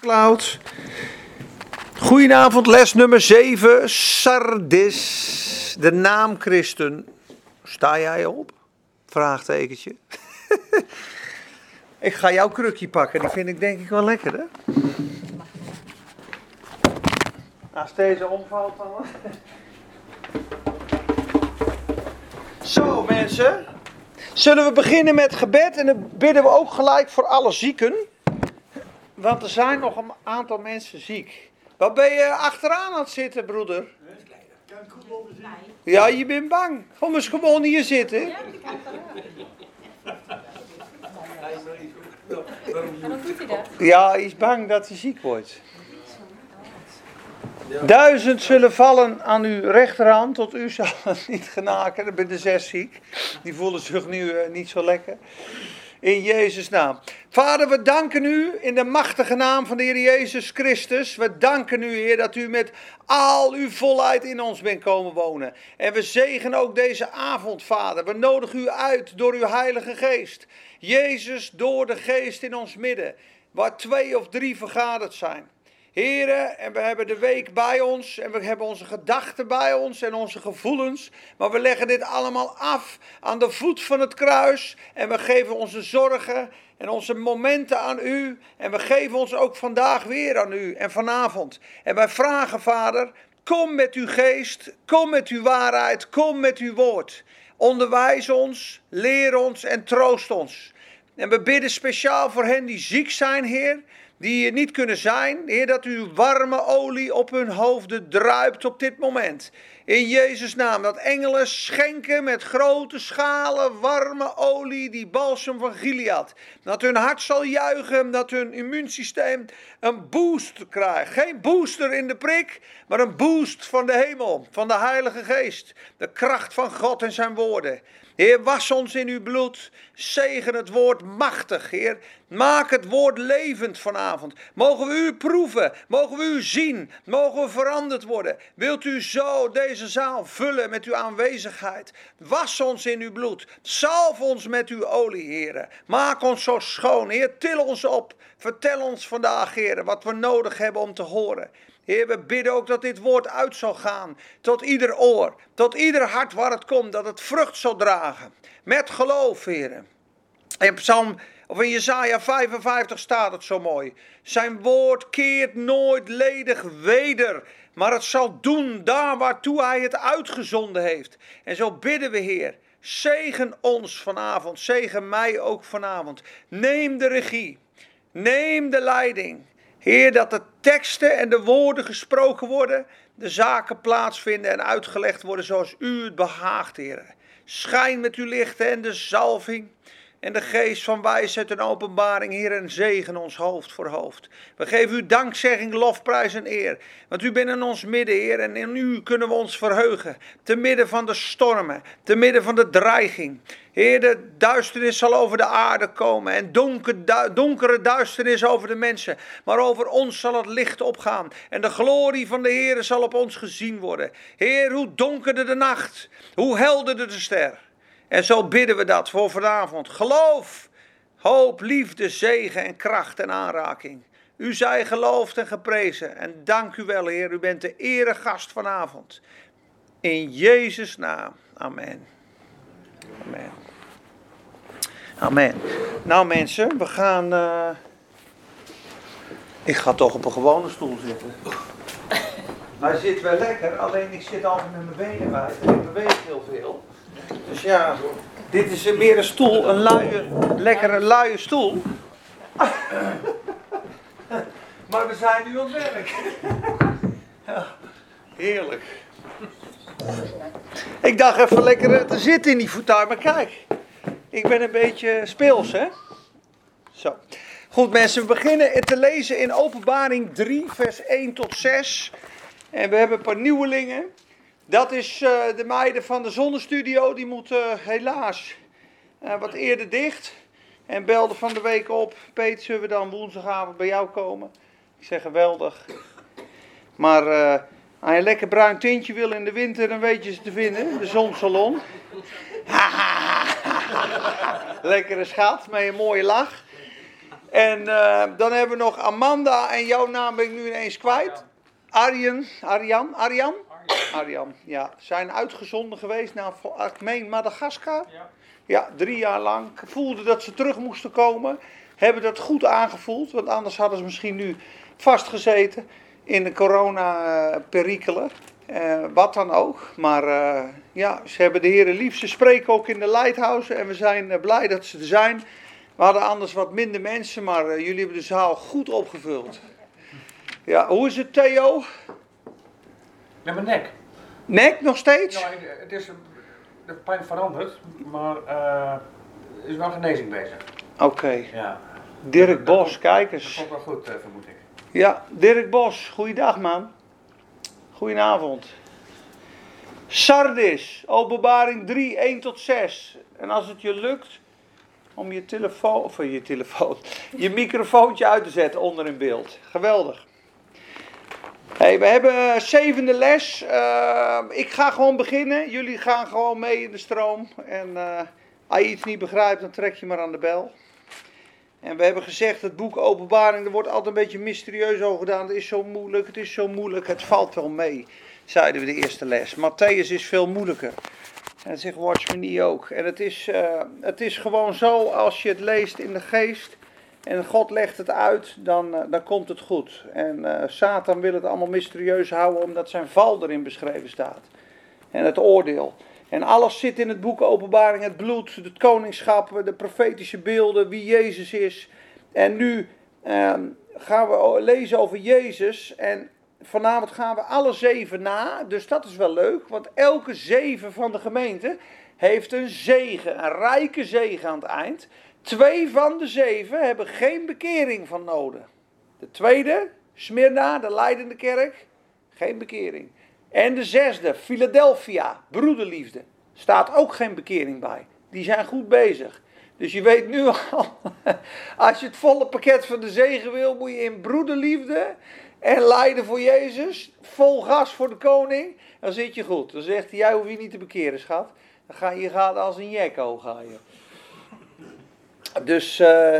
Cloud. Goedenavond, les nummer 7, Sardis, de naam Christen. Sta jij op? Vraagtekentje. ik ga jouw krukje pakken, die vind ik denk ik wel lekker, hè? Als deze omvalt dan. Zo mensen, zullen we beginnen met gebed en dan bidden we ook gelijk voor alle zieken. Want er zijn nog een aantal mensen ziek. Wat ben je achteraan aan het zitten, broeder? Ja, je bent bang. Kom eens gewoon hier zitten. Ja, hij is bang dat hij ziek wordt. Duizend zullen vallen aan uw rechterhand, tot u zal het niet genaken. Dan ben de zes ziek. Die voelen zich nu eh, niet zo lekker. In Jezus' naam. Vader, we danken u in de machtige naam van de Heer Jezus Christus. We danken u, Heer, dat u met al uw volheid in ons bent komen wonen. En we zegenen ook deze avond, Vader. We nodigen u uit door uw Heilige Geest. Jezus, door de Geest in ons midden. Waar twee of drie vergaderd zijn. Heren, en we hebben de week bij ons en we hebben onze gedachten bij ons en onze gevoelens. Maar we leggen dit allemaal af aan de voet van het kruis. En we geven onze zorgen en onze momenten aan u. En we geven ons ook vandaag weer aan u en vanavond. En wij vragen, Vader, kom met uw geest, kom met uw waarheid, kom met uw woord. Onderwijs ons, leer ons en troost ons. En we bidden speciaal voor hen die ziek zijn, Heer die niet kunnen zijn. Heer, dat uw warme olie op hun hoofden druipt op dit moment. In Jezus' naam, dat engelen schenken met grote schalen warme olie, die balsem van Gilead. Dat hun hart zal juichen, dat hun immuunsysteem een boost krijgt. Geen booster in de prik, maar een boost van de hemel, van de Heilige Geest. De kracht van God en zijn woorden. Heer, was ons in uw bloed. Zegen het woord machtig, Heer. Maak het woord levend vanavond. Mogen we u proeven. Mogen we u zien. Mogen we veranderd worden. Wilt u zo deze zaal vullen met uw aanwezigheid? Was ons in uw bloed. Salf ons met uw olie, Heer. Maak ons zo schoon. Heer, til ons op. Vertel ons vandaag, Heer, wat we nodig hebben om te horen. Heer, we bidden ook dat dit woord uit zal gaan tot ieder oor, tot ieder hart waar het komt, dat het vrucht zal dragen. Met geloof, Heer. In Psalm, of in Jesaja 55 staat het zo mooi. Zijn woord keert nooit ledig weder, maar het zal doen daar waartoe hij het uitgezonden heeft. En zo bidden we, Heer. Zegen ons vanavond, zegen mij ook vanavond. Neem de regie, neem de leiding. Heer, dat de teksten en de woorden gesproken worden, de zaken plaatsvinden en uitgelegd worden zoals u het behaagt, Heer. Schijn met uw licht en de zalving en de geest van wijsheid en openbaring, Heer, en zegen ons hoofd voor hoofd. We geven u dankzegging, lofprijs en eer, want u bent in ons midden, Heer, en in u kunnen we ons verheugen, te midden van de stormen, te midden van de dreiging. Heer, de duisternis zal over de aarde komen en donker, donkere duisternis over de mensen. Maar over ons zal het licht opgaan en de glorie van de Heer zal op ons gezien worden. Heer, hoe donkerder de nacht, hoe helderder de ster. En zo bidden we dat voor vanavond. Geloof, hoop, liefde, zegen en kracht en aanraking. U zij geloofd en geprezen. En dank u wel, Heer. U bent de eregast vanavond. In Jezus' naam. Amen. Amen. Amen. Nou mensen, we gaan... eh, Ik ga toch op een gewone stoel zitten. Hij zit wel lekker, alleen ik zit altijd met mijn benen wijd en ik beweeg heel veel. Dus ja, dit is meer een stoel, een luie, lekkere luie stoel. Maar we zijn nu aan het werk. Heerlijk. Ik dacht even lekker te zitten in die fauteuil, maar kijk. Ik ben een beetje speels, hè? Zo. Goed mensen, we beginnen te lezen in openbaring 3, vers 1 tot 6. En we hebben een paar nieuwelingen. Dat is eh, de meiden van de zonnestudio, die moeten helaas eh, wat eerder dicht. En belde van de week op, Peet, zullen we dan woensdagavond bij jou komen? Ik zeg geweldig. Maar eh, als je een lekker bruin tintje wil in de winter, dan weet je ze te vinden. De zonsalon. Lekkere schat, met een mooie lach. En eh, dan hebben we nog Amanda en jouw naam ben ik nu ineens kwijt. Arjen, Arjan, Arjan? Arjan, ja. Zijn uitgezonden geweest naar, ik meen, Madagaskar. Ja. Ja, drie jaar lang. Voelden dat ze terug moesten komen. Hebben dat goed aangevoeld, want anders hadden ze misschien nu vastgezeten in de corona-perikelen. Eh, wat dan ook. Maar eh, ja, ze hebben de heren lief. Ze spreken ook in de Lighthouse en we zijn eh, blij dat ze er zijn. We hadden anders wat minder mensen, maar jullie hebben de zaal goed opgevuld. Ja, hoe is het Theo? Met mijn nek. Nek nog steeds? Nou, ik- het is, de pijn verandert, maar eh, er is wel genezing bezig. Oké. Ja. Dirk Bos, kijk Dat eens. komt wel goed, eh, vermoed ik. Ja, Dirk Bos, goeiedag man. Goedenavond. Sardis, openbaring 3, 1 tot 6. En als het je lukt om je telefoon, of eh, je telefoon, je microfoontje uit te zetten onder in beeld. Geweldig. Hey, we hebben zevende les. Eh, ik ga gewoon beginnen. Jullie gaan gewoon mee in de stroom. En eh, als je iets niet begrijpt, dan trek je maar aan de bel. En we hebben gezegd, het boek Openbaring, er wordt altijd een beetje mysterieus over gedaan. Het is zo moeilijk, het is zo moeilijk, het valt wel mee, zeiden we de eerste les. Matthäus is veel moeilijker. En dat zegt Watchman Nee ook. En het is, eh, het is gewoon zo, als je het leest in de geest en God legt het uit, dan, eh, dan komt het goed. En eh, Satan wil het allemaal mysterieus houden, omdat zijn val erin beschreven staat. En het oordeel. En alles zit in het boek Openbaring, het bloed, het koningschap, de profetische beelden, wie Jezus is. En nu ehm, gaan we lezen over Jezus en vanavond gaan we alle zeven na. Dus dat is wel leuk, want elke zeven van de gemeente heeft een zegen, een rijke zegen aan het eind. Twee van de zeven hebben geen bekering van nodig. De tweede, Smyrna, de leidende kerk, geen bekering. En de zesde, Philadelphia, broederliefde. Staat ook geen bekering bij. Die zijn goed bezig. Dus je weet nu al, als je het volle pakket van de zegen wil, moet je in broederliefde en lijden voor Jezus, vol gas voor de koning, dan zit je goed. Dan zegt hij, jij hoeft je niet te bekeren, schat. Dan ga je, gaat als een jekko, ga je. Dus, eh,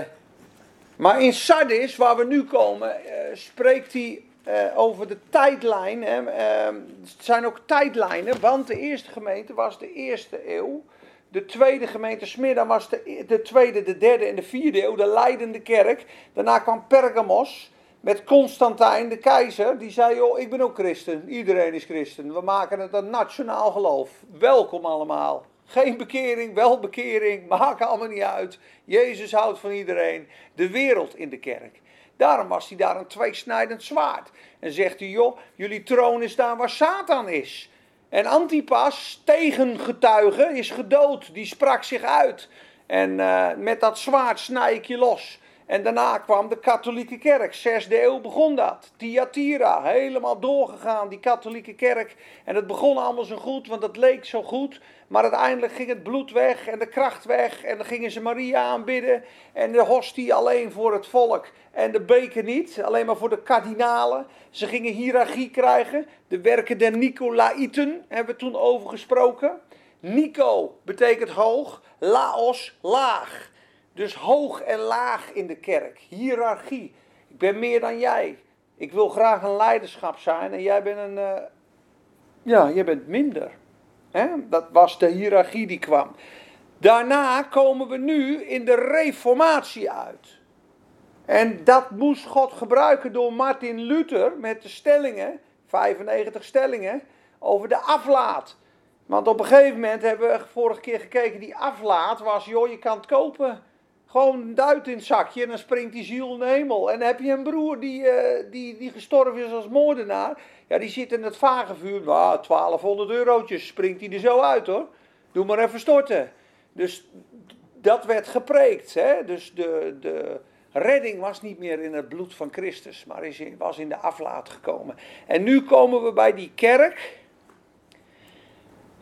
maar in Sardis, waar we nu komen, eh, spreekt hij eh, over de tijdlijn. Hè. Ehm, het zijn ook tijdlijnen, want de eerste gemeente was de eerste eeuw. De tweede gemeente Smyrna was de, de tweede, de derde en de vierde eeuw, de leidende kerk. Daarna kwam Pergamos met Constantijn, de keizer. Die zei, joh, ik ben ook christen. Iedereen is christen. We maken het een nationaal geloof. Welkom allemaal. Geen bekering, wel bekering, maakt allemaal niet uit. Jezus houdt van iedereen. De wereld in de kerk. Daarom was hij daar een tweesnijdend zwaard. En zegt hij, joh, jullie troon is daar waar Satan is. En Antipas, tegengetuige, is gedood. Die sprak zich uit. En eh, met dat zwaard snij ik je los. En daarna kwam de katholieke kerk. Zesde eeuw begon dat. Thyatira, helemaal doorgegaan, die katholieke kerk. En het begon allemaal zo goed, want het leek zo goed. Maar uiteindelijk ging het bloed weg en de kracht weg. En dan gingen ze Maria aanbidden. En de hostie alleen voor het volk. En de beker niet, alleen maar voor de kardinalen. Ze gingen hiërarchie krijgen. De werken der Nicolaïten hebben we toen over gesproken. Nico betekent hoog, Laos laag. Dus hoog en laag in de kerk. Hiërarchie. Ik ben meer dan jij. Ik wil graag een leiderschap zijn en jij bent een. eh, ja, jij bent minder. Dat was de hiërarchie die kwam. Daarna komen we nu in de reformatie uit. En dat moest God gebruiken door Martin Luther met de stellingen, 95 stellingen, over de aflaat. Want op een gegeven moment hebben we vorige keer gekeken, die aflaat was, joh, je kan het kopen. Gewoon een duit in het zakje en dan springt die ziel in de hemel. En dan heb je een broer die, eh, die, die gestorven is als moordenaar. Ja, die zit in het vagevuur. Nou, 1200 eurotjes springt hij er zo uit hoor. Doe maar even storten. Dus dat werd gepreekt. Hè? Dus de, de redding was niet meer in het bloed van Christus, maar is was in de aflaat gekomen. En nu komen we bij die kerk.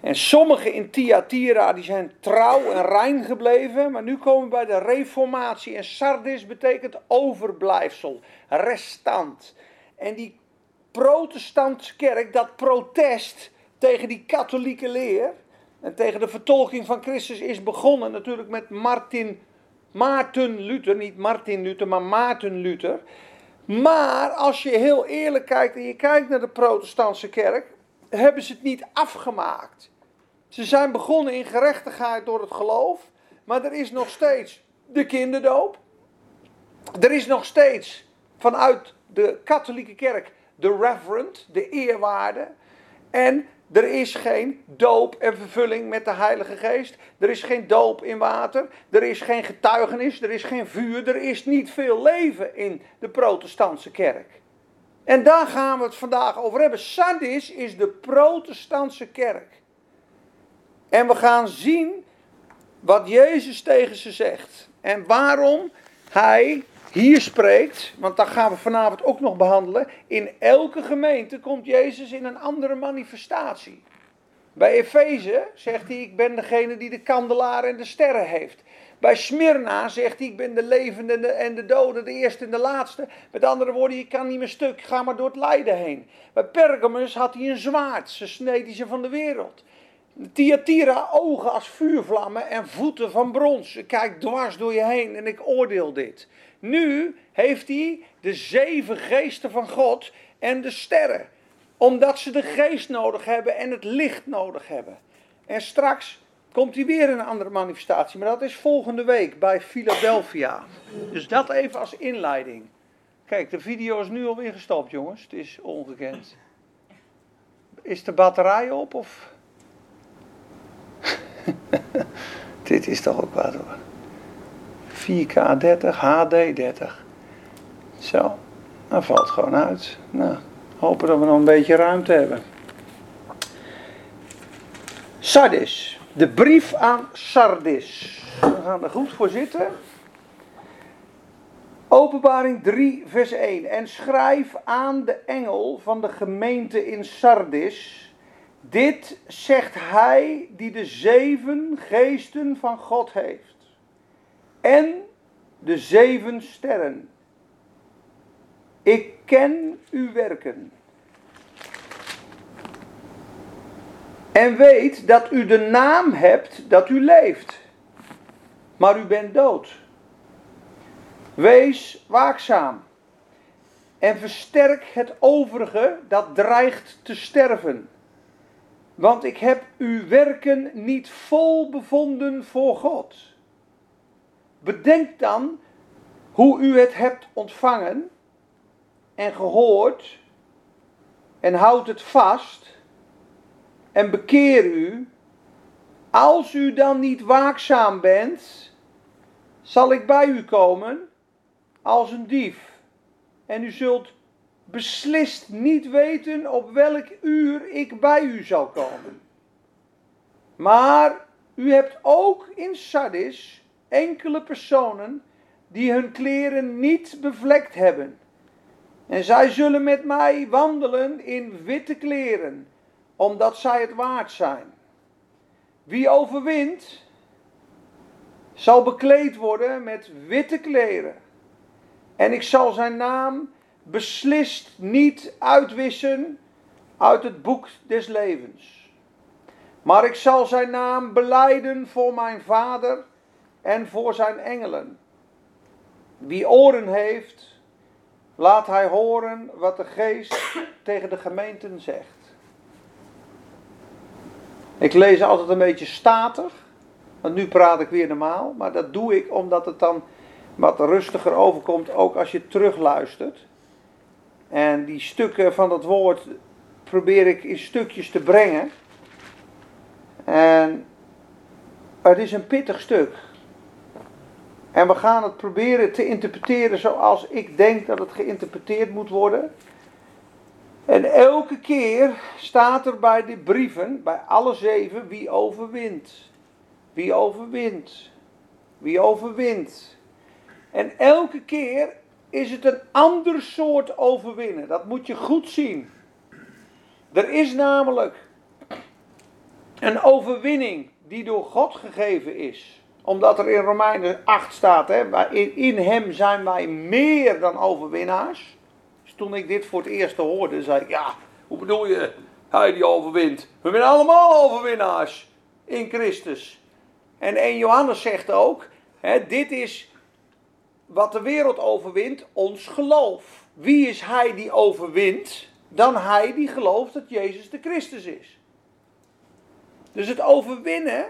En sommigen in Thyatira die zijn trouw en rein gebleven. Maar nu komen we bij de reformatie. En Sardis betekent overblijfsel, restant. En die protestantse kerk, dat protest tegen die katholieke leer. En tegen de vertolking van Christus is begonnen natuurlijk met Martin Maarten Luther, niet Martin Luther, maar Maarten Luther. Maar als je heel eerlijk kijkt en je kijkt naar de protestantse kerk, hebben ze het niet afgemaakt. Ze zijn begonnen in gerechtigheid door het geloof, maar er is nog steeds de kinderdoop. Er is nog steeds vanuit de katholieke kerk de reverend, de eerwaarde. En er is geen doop en vervulling met de Heilige Geest. Er is geen doop in water. Er is geen getuigenis. Er is geen vuur. Er is niet veel leven in de protestantse kerk. En daar gaan we het vandaag over hebben. Sardis is de protestantse kerk. En we gaan zien wat Jezus tegen ze zegt. En waarom hij hier spreekt, want dat gaan we vanavond ook nog behandelen. In elke gemeente komt Jezus in een andere manifestatie. Bij Efeze zegt hij: Ik ben degene die de kandelaar en de sterren heeft. Bij Smyrna zegt hij: Ik ben de levende en de dode, de eerste en de laatste. Met andere woorden, je kan niet meer stuk, ga maar door het lijden heen. Bij Pergamus had hij een zwaard, ze sneed ze van de wereld. Thyatira, ogen als vuurvlammen en voeten van brons. Ik kijk dwars door je heen en ik oordeel dit. Nu heeft hij de zeven geesten van God en de sterren. Omdat ze de geest nodig hebben en het licht nodig hebben. En straks komt hij weer een andere manifestatie. Maar dat is volgende week bij Philadelphia. Dus dat even als inleiding. Kijk, de video is nu alweer gestopt, jongens. Het is ongekend. Is de batterij op of... Dit is toch ook wat hoor. 4K 30, HD 30. Zo, dat valt gewoon uit. Nou, hopen dat we nog een beetje ruimte hebben. Sardis, de brief aan Sardis. We gaan er goed voor zitten. Openbaring 3, vers 1. En schrijf aan de engel van de gemeente in Sardis. Dit zegt hij die de zeven geesten van God heeft. En de zeven sterren. Ik ken uw werken. En weet dat u de naam hebt dat u leeft. Maar u bent dood. Wees waakzaam. En versterk het overige dat dreigt te sterven. Want ik heb uw werken niet vol bevonden voor God. Bedenk dan hoe u het hebt ontvangen en gehoord en houd het vast en bekeer u. Als u dan niet waakzaam bent, zal ik bij u komen als een dief. En u zult beslist niet weten op welk uur ik bij u zal komen. Maar u hebt ook in Sardis enkele personen die hun kleren niet bevlekt hebben. En zij zullen met mij wandelen in witte kleren, omdat zij het waard zijn. Wie overwint, zal bekleed worden met witte kleren. En ik zal zijn naam beslist niet uitwissen uit het boek des levens. Maar ik zal zijn naam beleiden voor mijn vader en voor zijn engelen. Wie oren heeft, laat hij horen wat de geest tegen de gemeenten zegt. Ik lees altijd een beetje statig, want nu praat ik weer normaal, maar dat doe ik omdat het dan wat rustiger overkomt, ook als je terugluistert. En die stukken van dat woord probeer ik in stukjes te brengen. En het is een pittig stuk. En we gaan het proberen te interpreteren zoals ik denk dat het geïnterpreteerd moet worden. En elke keer staat er bij de brieven, bij alle zeven, wie overwint. Wie overwint. Wie overwint. En elke keer is het een ander soort overwinnen. Dat moet je goed zien. Er is namelijk een overwinning die door God gegeven is. Omdat er in Romeinen 8 staat, hè, in, hem zijn wij meer dan overwinnaars. Toen ik dit voor het eerst hoorde, zei ik, ja, hoe bedoel je, hij die overwint? We zijn allemaal overwinnaars in Christus. En 1 Johannes zegt ook, Hè, dit is wat de wereld overwint, ons geloof. Wie is hij die overwint? Dan hij die gelooft dat Jezus de Christus is. Dus het overwinnen,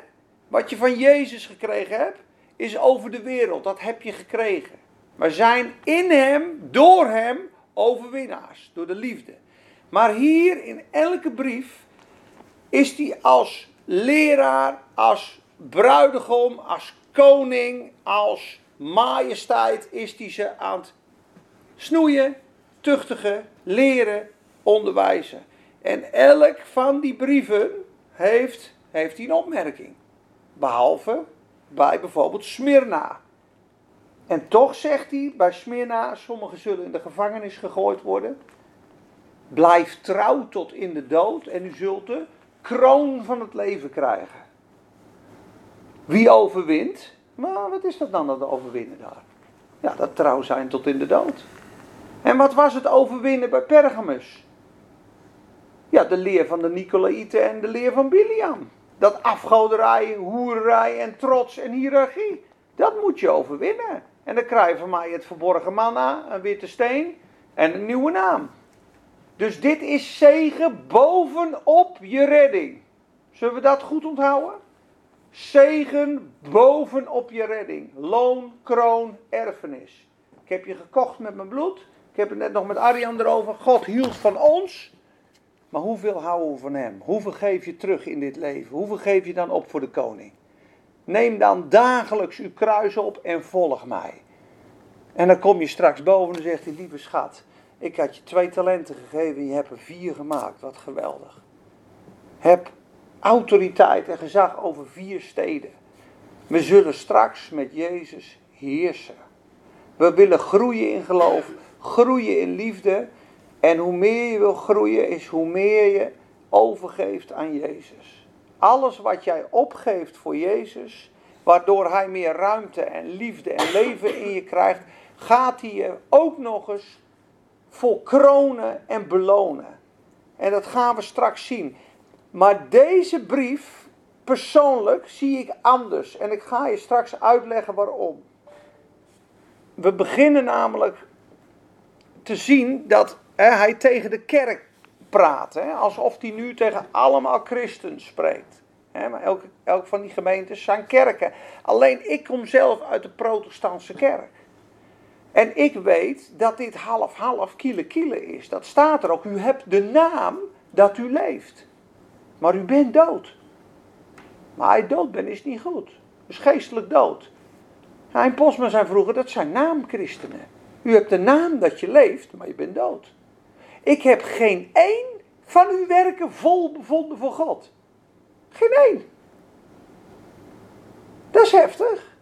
wat je van Jezus gekregen hebt, is over de wereld. Dat heb je gekregen. We zijn in hem, door hem, overwinnaars. Door de liefde. Maar hier in elke brief is hij als leraar, als bruidegom, als koning, als majesteit is hij ze aan het snoeien, tuchtigen, leren, onderwijzen. En elk van die brieven heeft, heeft hij een opmerking. Behalve bij bijvoorbeeld Smyrna. En toch zegt hij bij Smyrna, sommigen zullen in de gevangenis gegooid worden. Blijf trouw tot in de dood en u zult de kroon van het leven krijgen. Wie overwint? Maar wat is dat dan, dat overwinnen daar? Ja, dat trouw zijn tot in de dood. En wat was het overwinnen bij Pergamus? Ja, de leer van de Nicolaïten en de leer van Biliam. Dat afgoderij, hoererij en trots en hiërarchie. Dat moet je overwinnen. En dan krijg je van mij het verborgen manna, een witte steen en een nieuwe naam. Dus dit is zegen bovenop je redding. Zullen we dat goed onthouden? Zegen bovenop je redding. Loon, kroon, erfenis. Ik heb je gekocht met mijn bloed. Ik heb het net nog met Arjan erover. God hield van ons. Maar hoeveel houden we van hem? Hoeveel geef je terug in dit leven? Hoeveel geef je dan op voor de koning? Neem dan dagelijks uw kruis op en volg mij. En dan kom je straks boven en zegt hij, lieve schat, ik had je twee talenten gegeven, je hebt er vier gemaakt. Wat geweldig. Heb autoriteit en gezag over vier steden. We zullen straks met Jezus heersen. We willen groeien in geloof, groeien in liefde. En hoe meer je wil groeien, is hoe meer je overgeeft aan Jezus. Alles wat jij opgeeft voor Jezus, waardoor Hij meer ruimte en liefde en leven in je krijgt, gaat Hij je ook nog eens vol kronen en belonen. En dat gaan we straks zien. Maar deze brief, persoonlijk, zie ik anders. En ik ga je straks uitleggen waarom. We beginnen namelijk te zien dat hè, hij tegen de kerk praat. Alsof hij nu tegen allemaal christen spreekt. Hè, maar elk, elk van die gemeentes zijn kerken. Alleen ik kom zelf uit de protestantse kerk. En ik weet dat dit half-half kiele-kiele is. Dat staat er ook. U hebt de naam dat u leeft. Maar u bent dood. Maar hij dood bent is niet goed. Dus geestelijk dood. Hein Posma zei vroeger, dat zijn naamchristenen. U hebt de naam dat je leeft, maar je bent dood. Ik heb geen één van uw werken vol bevonden voor God. Geen één. Dat is heftig.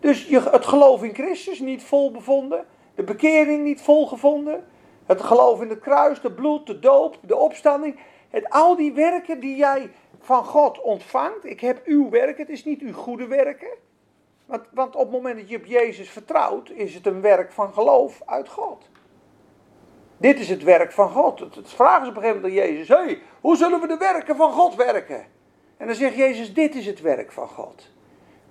Dus je, het geloof in Christus niet vol bevonden. De bekering niet vol gevonden. Het geloof in het kruis, de bloed, de doop, de opstanding. Het, al die werken die jij van God ontvangt. Ik heb uw werken, het is niet uw goede werken. Want, want op het moment dat je op Jezus vertrouwt, is het een werk van geloof uit God. Dit is het werk van God. Het, vragen ze op een gegeven moment aan Jezus: hey, hoe zullen we de werken van God werken? En dan zegt Jezus: Dit is het werk van God.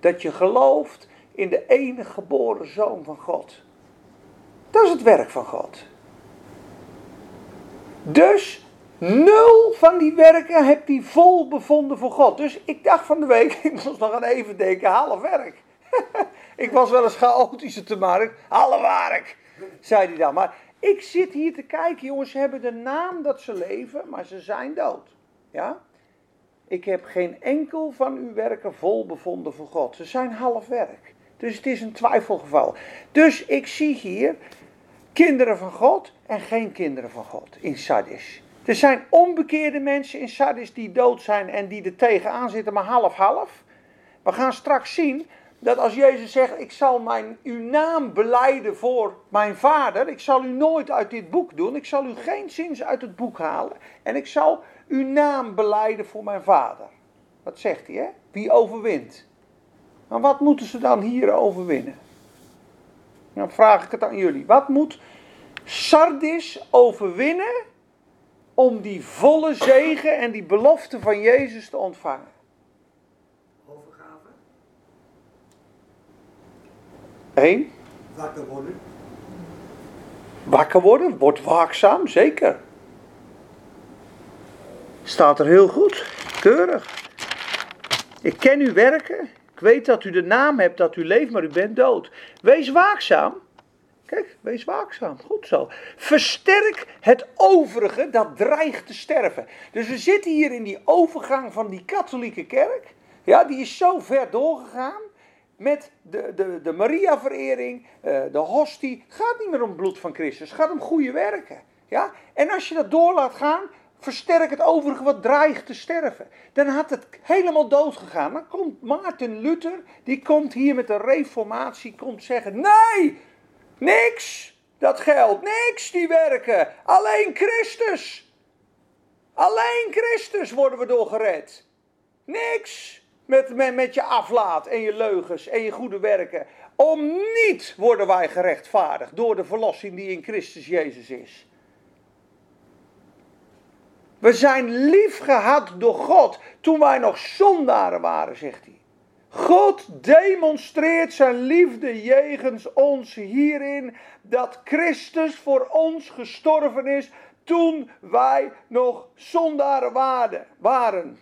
Dat je gelooft in de enige geboren zoon van God. Dat is het werk van God. Dus nul van die werken heb hij vol bevonden voor God. Dus ik dacht van de week, ik moest nog aan even denken, half werk. ik was wel eens chaotische te maken, half werk, zei hij dan. Maar ik zit hier te kijken, jongens, ze hebben de naam dat ze leven, maar ze zijn dood. Ja? Ik heb geen enkel van uw werken vol bevonden voor God. Ze zijn half werk. Dus het is een twijfelgeval. Dus ik zie hier kinderen van God en geen kinderen van God in Sardis. Er zijn onbekeerde mensen in Sardis die dood zijn en die er tegenaan zitten, maar half-half. We gaan straks zien dat als Jezus zegt: Ik zal mijn, uw naam beleiden voor mijn vader. Ik zal u nooit uit dit boek doen. Ik zal u geen zins uit het boek halen. En ik zal uw naam beleiden voor mijn vader. Wat zegt hij, hè? Wie overwint? Maar wat moeten ze dan hier overwinnen? Dan vraag ik het aan jullie. Wat moet Sardis overwinnen om die volle zegen en die belofte van Jezus te ontvangen? Eén. Wakker worden. Wakker worden, word waakzaam, zeker. Staat er heel goed, keurig. Ik ken uw werken. Ik weet dat u de naam hebt dat u leeft, maar u bent dood. Wees waakzaam. Kijk, wees waakzaam. Goed zo. Versterk het overige dat dreigt te sterven. Dus we zitten hier in die overgang van die katholieke kerk. Ja, die is zo ver doorgegaan met de, de, de Maria-verering, eh, de hostie. Gaat niet meer om het bloed van Christus, gaat om goede werken. Ja? En als je dat door laat gaan, versterk het overige wat dreigt te sterven. Dan had het helemaal dood gegaan. Dan komt Maarten Luther, die komt hier met de reformatie, komt zeggen, nee, niks, dat geldt, niks die werken, alleen Christus. Alleen Christus worden we door gered. Niks met, met, met je aflaat en je leugens en je goede werken. Om niet worden wij gerechtvaardigd door de verlossing die in Christus Jezus is. We zijn lief gehad door God toen wij nog zondaren waren, zegt hij. God demonstreert zijn liefde jegens ons hierin dat Christus voor ons gestorven is toen wij nog zondaren waren.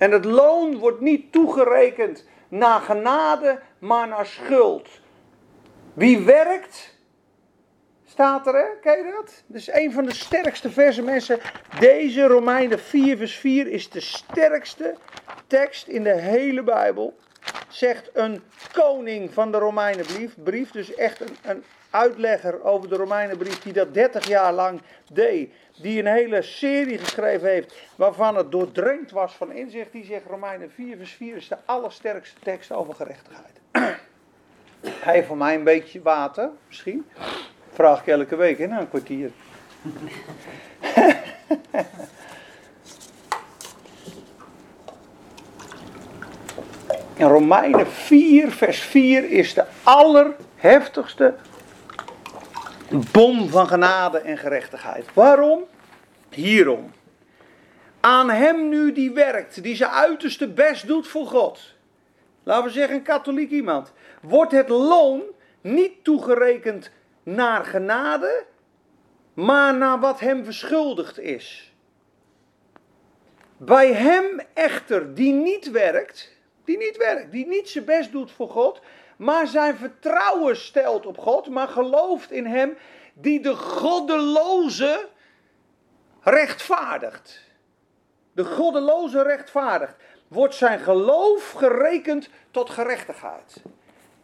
En het loon wordt niet toegerekend naar genade, maar naar schuld. Wie werkt, staat er, hè? Ken je dat? Dat is een van de sterkste versen, mensen. Deze Romeinen 4, vers 4 is de sterkste tekst in de hele Bijbel. Zegt een koning van de Romeinenbrief, dus echt een, een uitlegger over de Romeinenbrief, die dat 30 jaar lang deed die een hele serie geschreven heeft waarvan het doordrenkt was van inzicht. Die zegt Romeinen 4 vers 4 is de allersterkste tekst over gerechtigheid. Hij voor mij een beetje water, misschien. Vraag ik elke week in een kwartier. En Romeinen 4 vers 4 is de allerheftigste bom van genade en gerechtigheid. Waarom? Hierom. Aan hem nu die werkt, die zijn uiterste best doet voor God. Laten we zeggen een katholiek iemand. Wordt het loon niet toegerekend naar genade, maar naar wat hem verschuldigd is. Bij hem echter die niet werkt, die niet werkt, die niet zijn best doet voor God, maar zijn vertrouwen stelt op God, maar gelooft in Hem die de goddeloze rechtvaardigt. De goddeloze rechtvaardigt. Wordt zijn geloof gerekend tot gerechtigheid.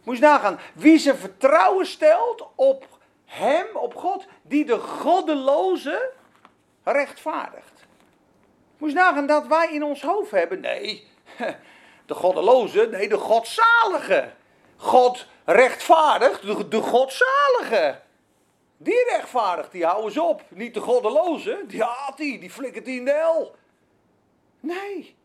Moet je nagaan, wie zijn vertrouwen stelt op Hem, op God, die de goddeloze rechtvaardigt. Moet je nagaan dat wij in ons hoofd hebben, nee, de goddeloze, nee, de godzalige. God rechtvaardigt de, godzalige. Die rechtvaardigt, die houden ze op. Niet de goddeloze, die haat die, die flikkert die in de hel. Nee,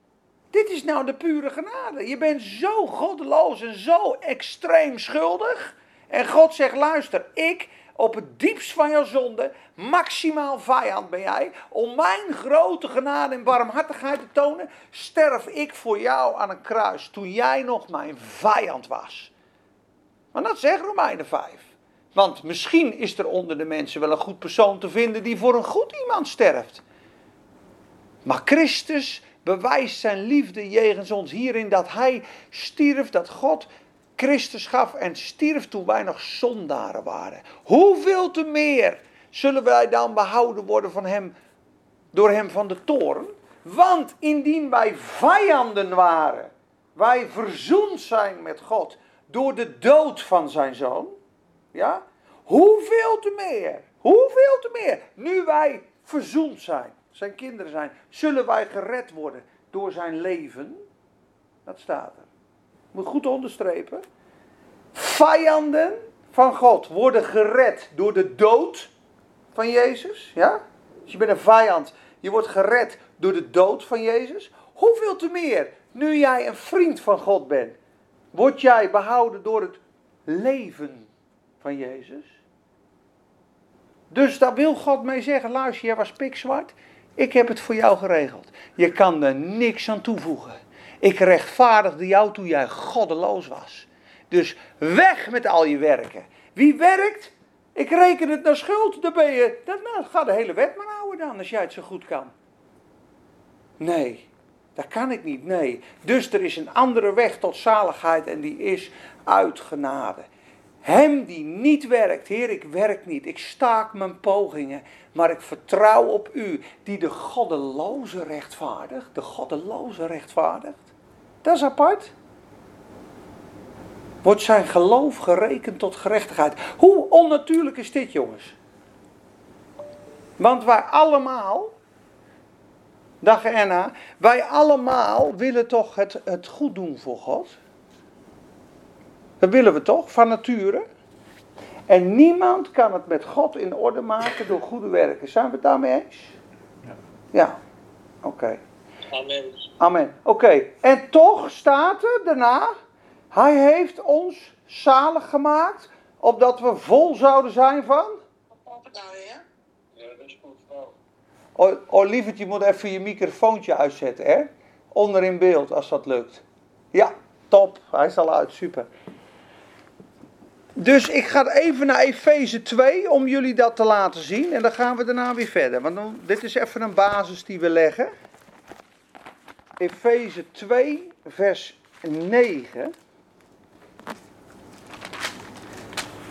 dit is nou de pure genade. Je bent zo goddeloos en zo extreem schuldig. En God zegt, luister, ik op het diepst van jouw zonde, maximaal vijand ben jij. Om mijn grote genade en barmhartigheid te tonen, sterf ik voor jou aan een kruis. Toen jij nog mijn vijand was. Maar dat zegt Romeinen 5. Want misschien is er onder de mensen wel een goed persoon te vinden die voor een goed iemand sterft. Maar Christus bewijst zijn liefde jegens ons hierin dat hij stierf, dat God Christus gaf en stierf toen wij nog zondaren waren. Hoeveel te meer zullen wij dan behouden worden van hem, door hem van de toren? Want indien wij vijanden waren, wij verzoend zijn met God door de dood van zijn zoon, ja, hoeveel te meer, hoeveel te meer, nu wij verzoend zijn, zijn kinderen zijn, zullen wij gered worden door zijn leven. Dat staat er. Moet goed onderstrepen. Vijanden van God worden gered door de dood van Jezus. Ja? Dus je bent een vijand. Je wordt gered door de dood van Jezus. Hoeveel te meer nu jij een vriend van God bent. Word jij behouden door het leven van Jezus? Dus daar wil God mee zeggen: luister, jij was pikzwart. Ik heb het voor jou geregeld. Je kan er niks aan toevoegen. Ik rechtvaardigde jou toen jij goddeloos was. Dus weg met al je werken. Wie werkt? Ik reken het naar schuld. Dan ben je. Dan, nou, ga de hele wet maar houden dan, als jij het zo goed kan. Nee, dat kan ik niet. Nee. Dus er is een andere weg tot zaligheid en die is uit genade. Hem die niet werkt, Heer, ik werk niet, ik staak mijn pogingen, maar ik vertrouw op U, die de goddeloze rechtvaardigt, de goddeloze rechtvaardigt. Dat is apart. Wordt zijn geloof gerekend tot gerechtigheid. Hoe onnatuurlijk is dit, jongens? Want wij allemaal, dag Anna, wij allemaal willen toch het, het goed doen voor God. Dat willen we toch, van nature. En niemand kan het met God in orde maken door goede werken. Zijn we het daarmee eens? Ja. Ja, oké. Amen. Amen. Oké, en toch staat er daarna, hij heeft ons zalig gemaakt, opdat we vol zouden zijn van... Ja, dat is goed. vrouw. Oh, oh je moet even je microfoontje uitzetten, hè? Onder in beeld, als dat lukt. Ja, top. Hij is al uit, super. Dus ik ga even naar Efeze 2 om jullie dat te laten zien. En dan gaan we daarna weer verder. Want dit is even een basis die we leggen. Efeze 2, vers 9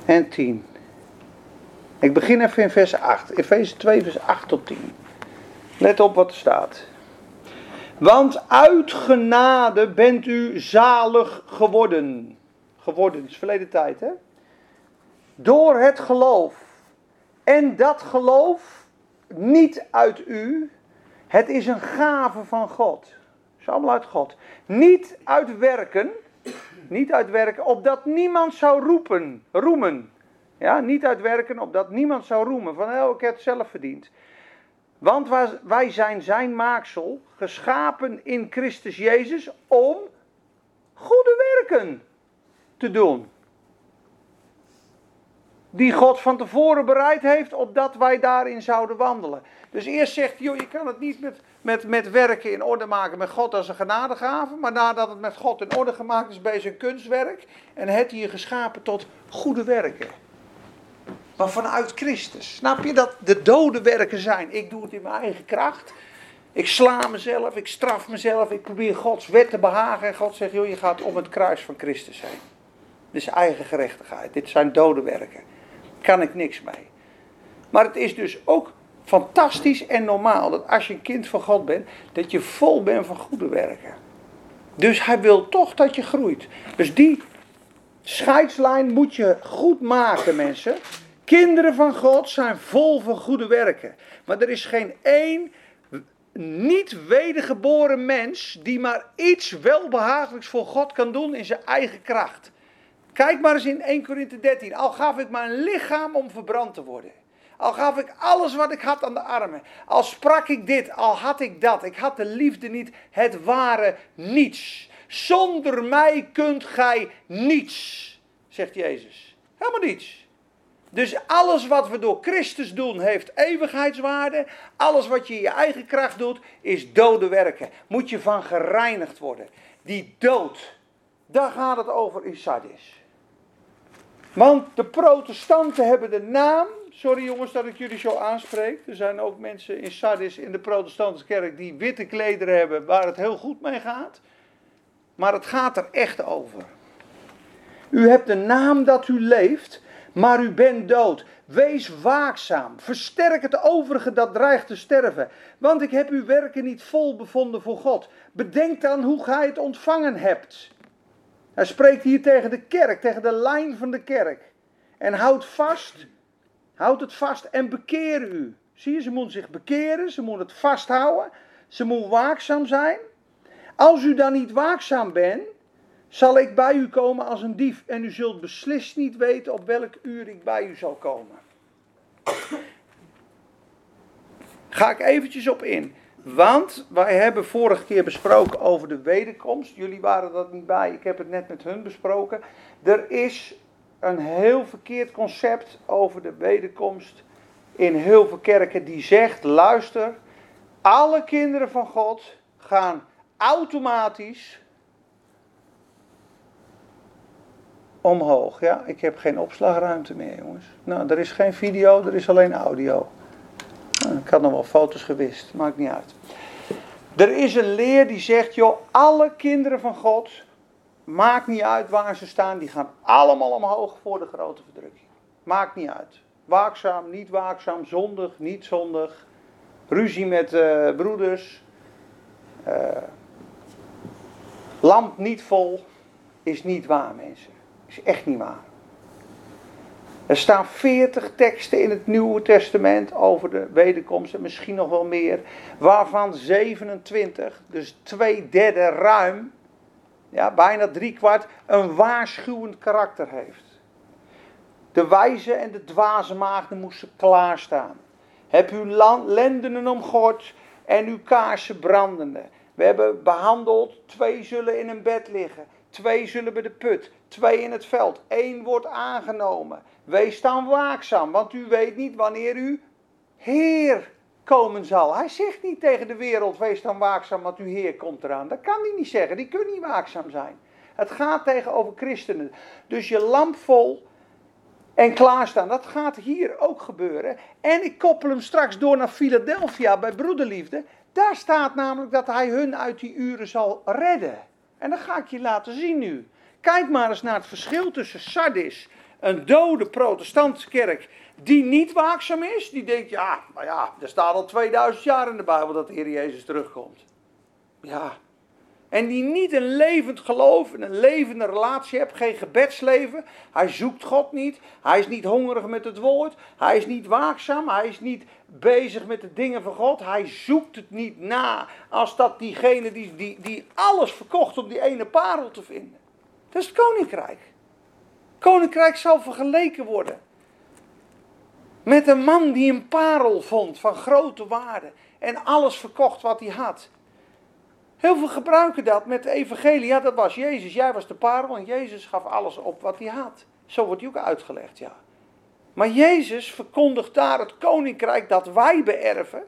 en 10. Ik begin even in vers 8. Efeze 2, vers 8 tot 10. Let op wat er staat. Want uit genade bent u zalig geworden. Geworden, is verleden tijd hè. Door het geloof. En dat geloof niet uit u. Het is een gave van God. Het is allemaal uit God. Niet uit werken. Niet uit werken, opdat niemand zou roepen, roemen. Ja, niet uit werken, opdat niemand zou roemen. Van, oh, ik heb het zelf verdiend. Want wij- zijn zijn maaksel, geschapen in Christus Jezus, om goede werken te doen. Die God van tevoren bereid heeft, opdat wij daarin zouden wandelen. Dus eerst zegt hij, joh, je kan het niet met, met, met werken in orde maken met God als een genadegave. Maar nadat het met God in orde gemaakt is, bij zijn kunstwerk. En het je geschapen tot goede werken. Maar vanuit Christus. Snap je dat de dode werken zijn? Ik doe het in mijn eigen kracht. Ik sla mezelf, ik straf mezelf, ik probeer Gods wet te behagen. En God zegt, joh, je gaat om het kruis van Christus heen. Dit is eigen gerechtigheid. Dit zijn dode werken. Kan ik niks mee. Maar het is dus ook fantastisch en normaal dat als je een kind van God bent, dat je vol bent van goede werken. Dus hij wil toch dat je groeit. Dus die scheidslijn moet je goed maken, mensen. Kinderen van God zijn vol van goede werken. Maar er is geen één niet wedergeboren mens die maar iets welbehagelijks voor God kan doen in zijn eigen kracht. Kijk maar eens in 1 Korinthe 13. Al gaf ik mijn lichaam om verbrand te worden. Al gaf ik alles wat ik had aan de armen. Al sprak ik dit, al had ik dat. Ik had de liefde niet, het ware niets. Zonder mij kunt gij niets, zegt Jezus. Helemaal niets. Dus alles wat we door Christus doen heeft eeuwigheidswaarde. Alles wat je in je eigen kracht doet is dode werken. Moet je van gereinigd worden. Die dood, daar gaat het over in Sardis. Want de protestanten hebben de naam. Sorry jongens dat ik jullie zo aanspreek. Er zijn ook mensen in Sardis in de protestantse kerk die witte klederen hebben waar het heel goed mee gaat. Maar het gaat er echt over. U hebt de naam dat u leeft, maar u bent dood. Wees waakzaam. Versterk het overige dat dreigt te sterven. Want ik heb uw werken niet vol bevonden voor God. Bedenk dan hoe gij het ontvangen hebt. Hij spreekt hier tegen de kerk, tegen de lijn van de kerk. En houd vast, houd het vast en bekeer u. Zie je, ze moeten zich bekeren, ze moeten het vasthouden, ze moeten waakzaam zijn. Als u dan niet waakzaam bent, zal ik bij u komen als een dief en u zult beslist niet weten op welk uur ik bij u zal komen. Ga ik eventjes op in. Want wij hebben vorige keer besproken over de wederkomst. Jullie waren dat niet bij, ik heb het net met hun besproken. Er is een heel verkeerd concept over de wederkomst in heel veel kerken die zegt, luister, alle kinderen van God gaan automatisch omhoog. Ja, ik heb geen opslagruimte meer, jongens. Nou, er is geen video, er is alleen audio. Nou, ik had nog wel foto's gewist, maakt niet uit. Er is een leer die zegt, joh, alle kinderen van God, maakt niet uit waar ze staan, die gaan allemaal omhoog voor de grote verdrukking. Maakt niet uit. Waakzaam, niet waakzaam, zondig, niet zondig. Ruzie met uh, broeders. Uh, lamp niet vol. Is niet waar, mensen. Is echt niet waar. Er staan veertig teksten in het Nieuwe Testament over de wederkomst en misschien nog wel meer, waarvan 27, dus twee derde ruim, ja, bijna drie kwart, een waarschuwend karakter heeft. De wijze en de dwaze maagden moesten klaarstaan. Heb uw lendenen omgord en uw kaarsen brandende. We hebben behandeld, twee zullen in een bed liggen, twee zullen bij de put, twee in het veld, één wordt aangenomen. Wees dan waakzaam, want u weet niet wanneer uw Heer komen zal. Hij zegt niet tegen de wereld, wees dan waakzaam, want uw Heer komt eraan. Dat kan hij niet zeggen, die kunnen niet waakzaam zijn. Het gaat tegenover christenen. Dus je lamp vol en klaarstaan. Dat gaat hier ook gebeuren. En ik koppel hem straks door naar Philadelphia bij Broederliefde. Daar staat namelijk dat hij hun uit die uren zal redden. En dat ga ik je laten zien nu. Kijk maar eens naar het verschil tussen Sardis, een dode protestantse kerk, die niet waakzaam is. Die denkt, ja, maar ja, er staat al 2000 jaar in de Bijbel dat de Heer Jezus terugkomt. Ja, en die niet een levend geloof, een levende relatie hebt, geen gebedsleven. Hij zoekt God niet. Hij is niet hongerig met het woord. Hij is niet waakzaam. Hij is niet bezig met de dingen van God. Hij zoekt het niet na als dat diegene die, die, die alles verkocht om die ene parel te vinden. Dat is het koninkrijk. Koninkrijk zal vergeleken worden met een man die een parel vond van grote waarde en alles verkocht wat hij had. Heel veel gebruiken dat met de evangelie. Ja, dat was Jezus. Jij was de parel en Jezus gaf alles op wat hij had. Zo wordt hij ook uitgelegd, ja. Maar Jezus verkondigt daar het koninkrijk dat wij beërven.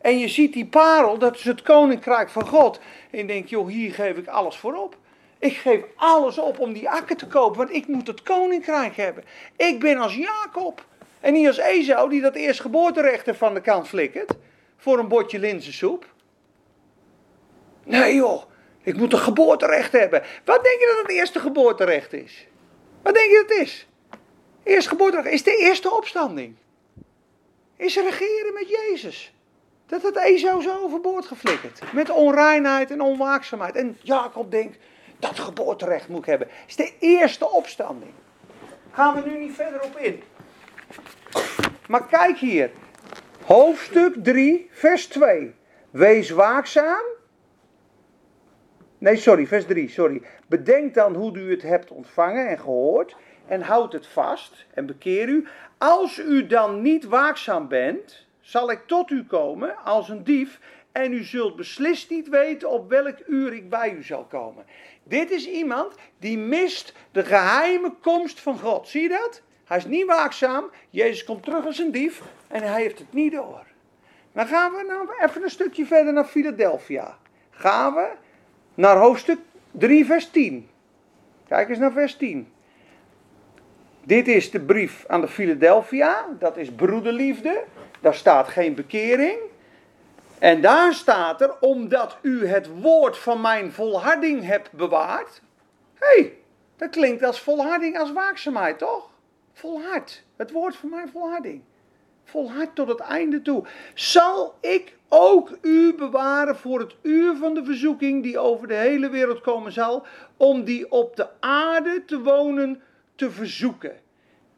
En je ziet die parel, dat is het koninkrijk van God. En je denkt, joh, hier geef ik alles voor op. Ik geef alles op om die akker te kopen, want ik moet het koninkrijk hebben. Ik ben als Jacob. En niet als Esau, die dat eerst geboorterecht van de kant flikkert. Voor een bordje linzensoep. Nee joh, ik moet een geboorterecht hebben. Wat denk je dat het eerste geboorterecht is? Wat denk je dat het is? Eerste geboorterecht is de eerste opstanding. Is regeren met Jezus. Dat het Esau zo overboord geflikkerd. Met onreinheid en onwaakzaamheid. En Jacob denkt, dat geboorterecht moet hebben. is de eerste opstanding. Gaan we nu niet verder op in. Maar kijk hier. Hoofdstuk 3, vers 2. Wees waakzaam Nee, sorry, vers 3, sorry. Bedenk dan hoe u het hebt ontvangen en gehoord en houd het vast en bekeer u. Als u dan niet waakzaam bent, zal ik tot u komen als een dief en u zult beslist niet weten op welk uur ik bij u zal komen. Dit is iemand die mist de geheime komst van God. Zie je dat? Hij is niet waakzaam. Jezus komt terug als een dief en hij heeft het niet door. Dan gaan we nou even een stukje verder naar Philadelphia. Gaan we naar hoofdstuk 3, vers 10. Kijk eens naar vers 10. Dit is de brief aan de Philadelphia. Dat is broederliefde. Daar staat geen bekering. En daar staat er, omdat u het woord van mijn volharding hebt bewaard. Hé, hey, dat klinkt als volharding, als waakzaamheid, toch? Volhard. Het woord van mijn volharding. Volhard tot het einde toe. Zal ik ook u bewaren voor het uur van de verzoeking die over de hele wereld komen zal, om die op de aarde te wonen te verzoeken.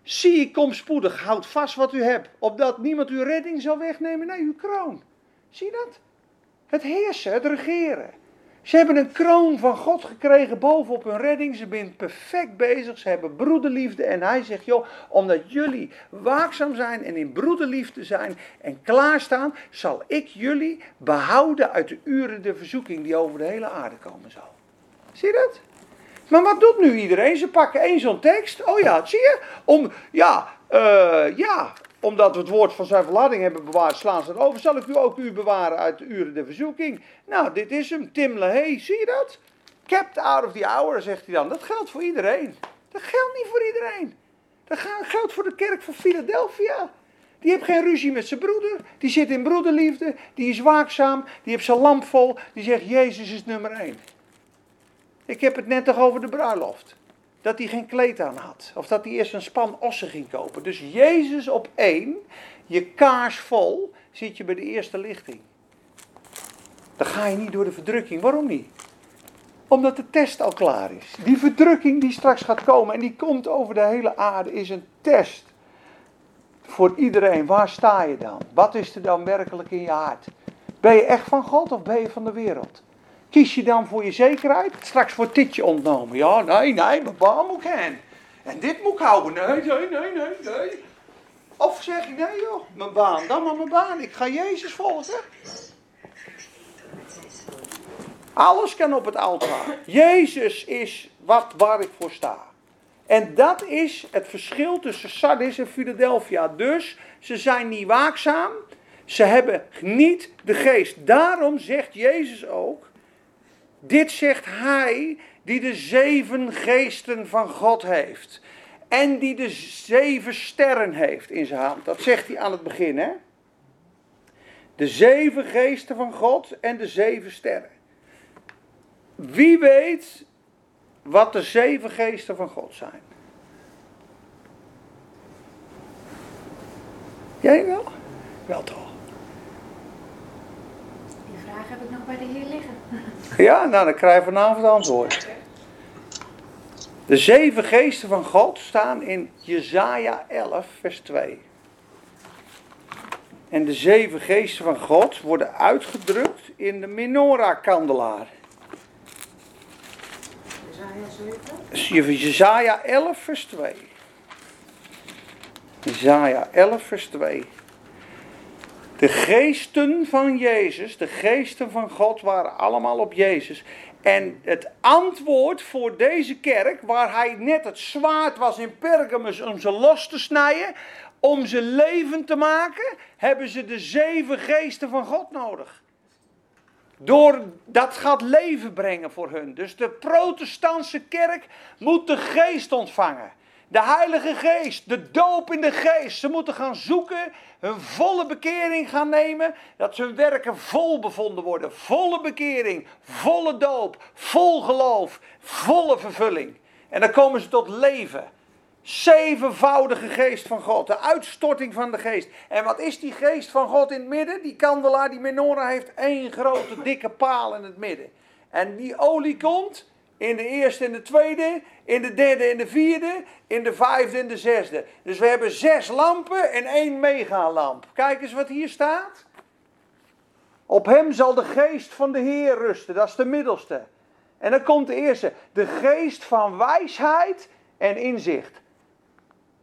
Zie, ik kom spoedig, houd vast wat u hebt, opdat niemand uw redding zal wegnemen, nee, uw kroon. Zie je dat? Het heersen, het regeren. Ze hebben een kroon van God gekregen bovenop hun redding. Ze zijn perfect bezig. Ze hebben broederliefde. En hij zegt, joh, omdat jullie waakzaam zijn en in broederliefde zijn en klaarstaan, zal ik jullie behouden uit de uren de verzoeking die over de hele aarde komen zal. Zie je dat? Maar wat doet nu iedereen? Ze pakken één zo'n tekst. Oh ja, zie je? Om, ja, uh, ja, omdat we het woord van zijn verladding hebben bewaard, slaan ze het over. Zal ik u ook u bewaren uit de uren der verzoeking? Nou, dit is hem, Tim LaHaye, zie je dat? Kept out of the hour, zegt hij dan. Dat geldt voor iedereen. Dat geldt niet voor iedereen. Dat geldt voor de kerk van Philadelphia. Die heeft geen ruzie met zijn broeder. Die zit in broederliefde. Die is waakzaam. Die heeft zijn lamp vol. Die zegt: Jezus is nummer één. Ik heb het net toch over de bruiloft. Dat hij geen kleed aan had. Of dat hij eerst een span ossen ging kopen. Dus Jezus op één, je kaars vol, zit je bij de eerste lichting. Dan ga je niet door de verdrukking. Waarom niet? Omdat de test al klaar is. Die verdrukking die straks gaat komen en die komt over de hele aarde is een test. Voor iedereen. Waar sta je dan? Wat is er dan werkelijk in je hart? Ben je echt van God of ben je van de wereld? Kies je dan voor je zekerheid? Straks wordt dit je ontnomen. Ja, nee, nee, mijn baan moet ik. En dit moet ik houden. Nee, nee, nee, nee, nee. Of zeg je, nee joh, mijn baan, dan maar mijn baan. Ik ga Jezus volgen. Alles kan op het altaar. Jezus is wat waar ik voor sta. En dat is het verschil tussen Sardis en Philadelphia. Dus ze zijn niet waakzaam. Ze hebben niet de geest. Daarom zegt Jezus ook. Dit zegt hij die de zeven geesten van God heeft. En die de zeven sterren heeft in zijn hand. Dat zegt hij aan het begin, hè? De zeven geesten van God en de zeven sterren. Wie weet wat de zeven geesten van God zijn? Jij wel? Wel toch? Vraag heb ik nog bij de Heer liggen. Ja, nou dan krijg je vanavond antwoord. De zeven geesten van God staan in Jesaja 11, vers 2. En de zeven geesten van God worden uitgedrukt in de menorah-kandelaar. Jesaja 11, vers 2. Jesaja 11, vers 2. De geesten van Jezus, de geesten van God waren allemaal op Jezus. En het antwoord voor deze kerk, waar hij net het zwaard was in Pergamus om ze los te snijden, om ze levend te maken, hebben ze de zeven geesten van God nodig. Door dat gaat leven brengen voor hun. Dus de protestantse kerk moet de geest ontvangen. De Heilige Geest, de doop in de Geest. Ze moeten gaan zoeken, hun volle bekering gaan nemen, dat hun werken vol bevonden worden. Volle bekering, volle doop, vol geloof, volle vervulling. En dan komen ze tot leven. Zevenvoudige geest van God, de uitstorting van de geest. En wat is die geest van God in het midden? Die kandelaar, die menorah heeft één grote dikke paal in het midden. En die olie komt in de eerste en de tweede, in de derde en de vierde, in de vijfde en de zesde. Dus we hebben zes lampen en één megalamp. Kijk eens wat hier staat. Op hem zal de geest van de Heer rusten, dat is de middelste. En dan komt de eerste, de geest van wijsheid en inzicht.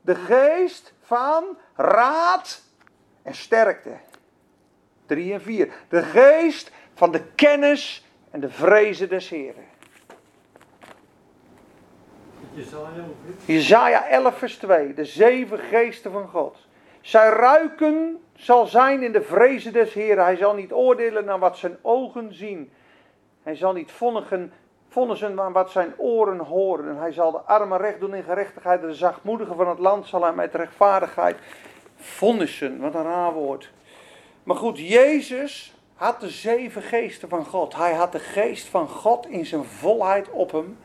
De geest van raad en sterkte. Drie en vier. De geest van de kennis en de vrezen des Heren. Jezaja 11 vers 2. De zeven geesten van God. Zijn ruiken zal zijn in de vrezen des Heren. Hij zal niet oordelen naar wat zijn ogen zien. Hij zal niet vonnigen, vonnissen naar wat zijn oren horen. Hij zal de armen recht doen in gerechtigheid. De zachtmoedigen van het land zal hij met rechtvaardigheid vonnissen. Wat een raar woord. Maar goed, Jezus had de zeven geesten van God. Hij had de geest van God in zijn volheid op hem.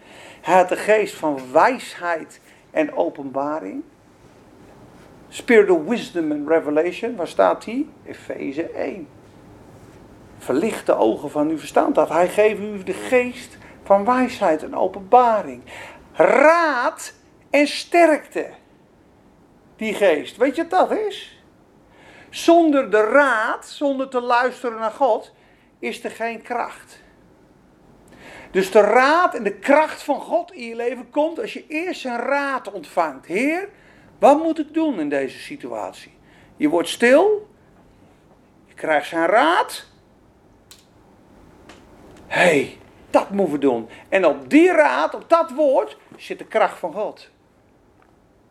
Hij had de geest van wijsheid en openbaring. Spirit of wisdom and revelation, waar staat die? Efeze 1. Verlicht de ogen van uw verstand af. Hij geeft u de geest van wijsheid en openbaring. Raad en sterkte. Die geest. Weet je wat dat is? Zonder de raad, zonder te luisteren naar God, is er geen kracht. Dus de raad en de kracht van God in je leven komt als je eerst zijn raad ontvangt. Heer, wat moet ik doen in deze situatie? Je wordt stil, je krijgt zijn raad. Hé, hey, dat moeten we doen. En op die raad, op dat woord, zit de kracht van God.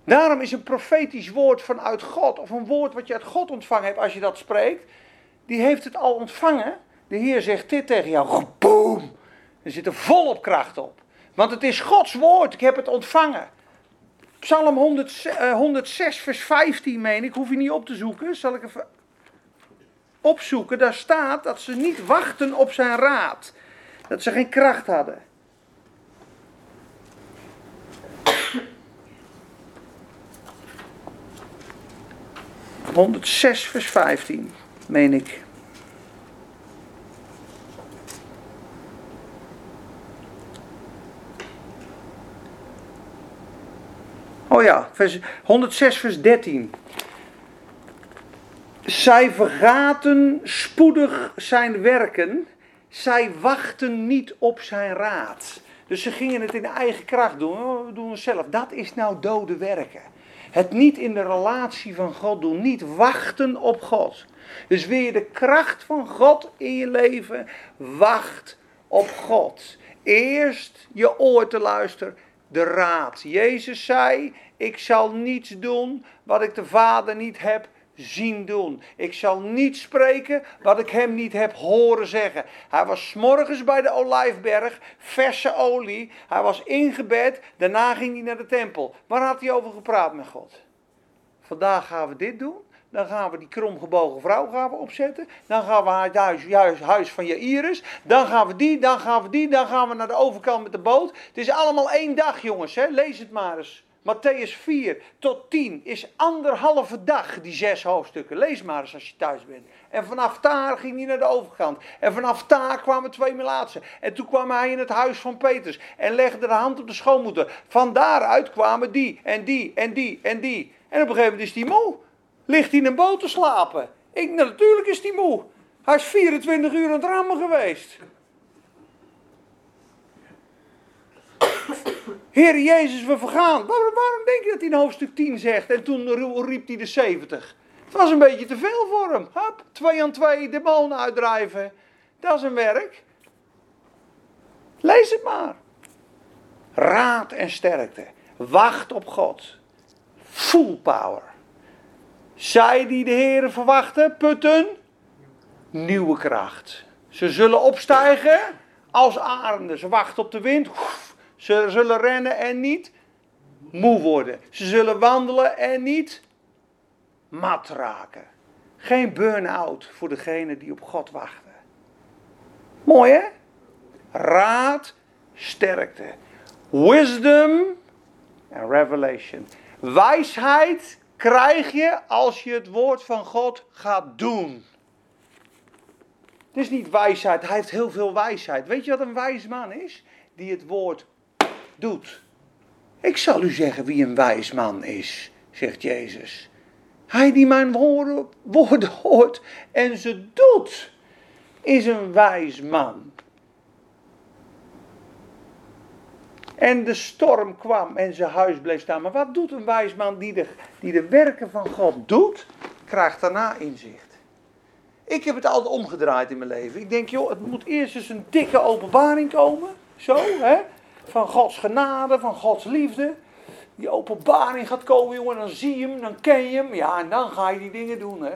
Daarom is een profetisch woord vanuit God, of een woord wat je uit God ontvangen hebt als je dat spreekt, die heeft het al ontvangen. De Heer zegt dit tegen jou, boom. Er zit er volop kracht op. Want het is Gods woord, ik heb het ontvangen. Psalm 100, eh, 106, vers 15, meen ik, hoef je niet op te zoeken. Zal ik even opzoeken? Daar staat dat ze niet wachten op zijn raad. Dat ze geen kracht hadden. ...106 vers 15, meen ik. Oh ja, vers 106 vers 13. Zij vergaten spoedig zijn werken. Zij wachten niet op zijn raad. Dus ze gingen het in eigen kracht doen. Oh, we doen zelf. Dat is nou dode werken. Het niet in de relatie van God doen. Niet wachten op God. Dus wil je de kracht van God in je leven? Wacht op God. Eerst je oor te luisteren de raad. Jezus zei: Ik zal niets doen wat ik de Vader niet heb zien doen. Ik zal niet spreken wat ik hem niet heb horen zeggen. Hij was morgens bij de Olijfberg, verse olie. Hij was ingebed, daarna ging hij naar de tempel. Waar had hij over gepraat met God? Vandaag gaan we dit doen. Dan gaan we die kromgebogen vrouw gaan we opzetten. Dan gaan we het huis, huis, huis van Jairus. Dan gaan we die, dan gaan we die. Dan gaan we naar de overkant met de boot. Het is allemaal één dag, jongens. Hè? Lees het maar eens. Matthäus 4 tot 10 is anderhalve dag, die zes hoofdstukken. Lees maar eens als je thuis bent. En vanaf daar ging hij naar de overkant. En vanaf daar kwamen twee melaatsen. En toen kwam hij in het huis van Petrus. En legde de hand op de schoonmoeder. Van daaruit kwamen die en die en die en die. En op een gegeven moment is die moe. Ligt hij in een boot te slapen? Ik, natuurlijk is hij moe. Hij is 24 uur aan het rammen geweest. Heer Jezus, we vergaan. Waarom, denk je dat hij in hoofdstuk 10 zegt? En toen riep hij de 70. Het was een beetje te veel voor hem. Hup, twee aan twee demonen uitdrijven. Dat is een werk. Lees het maar. Raad en sterkte. Wacht op God. Full power. Zij die de Heeren verwachten, putten nieuwe kracht. Ze zullen opstijgen als arenden. Ze wachten op de wind. Ze zullen rennen en niet moe worden. Ze zullen wandelen en niet mat raken. Geen burn-out voor degenen die op God wachten. Mooi hè? Raad, sterkte. Wisdom en revelation. Wijsheid krijg je als je het woord van God gaat doen. Het is niet wijsheid, hij heeft heel veel wijsheid. Weet je wat een wijs man is? Die het woord doet. Ik zal u zeggen wie een wijs man is, zegt Jezus. Hij die mijn woorden, hoort en ze doet, is een wijs man. En de storm kwam en zijn huis bleef staan. Maar wat doet een wijs man die de, die de werken van God doet? Krijgt daarna inzicht. Ik heb het altijd omgedraaid in mijn leven. Ik denk, joh, het moet eerst eens een dikke openbaring komen. Zo, hè? Van Gods genade, van Gods liefde. Die openbaring gaat komen, jongen. Dan zie je hem, dan ken je hem. Ja, en dan ga je die dingen doen, hè.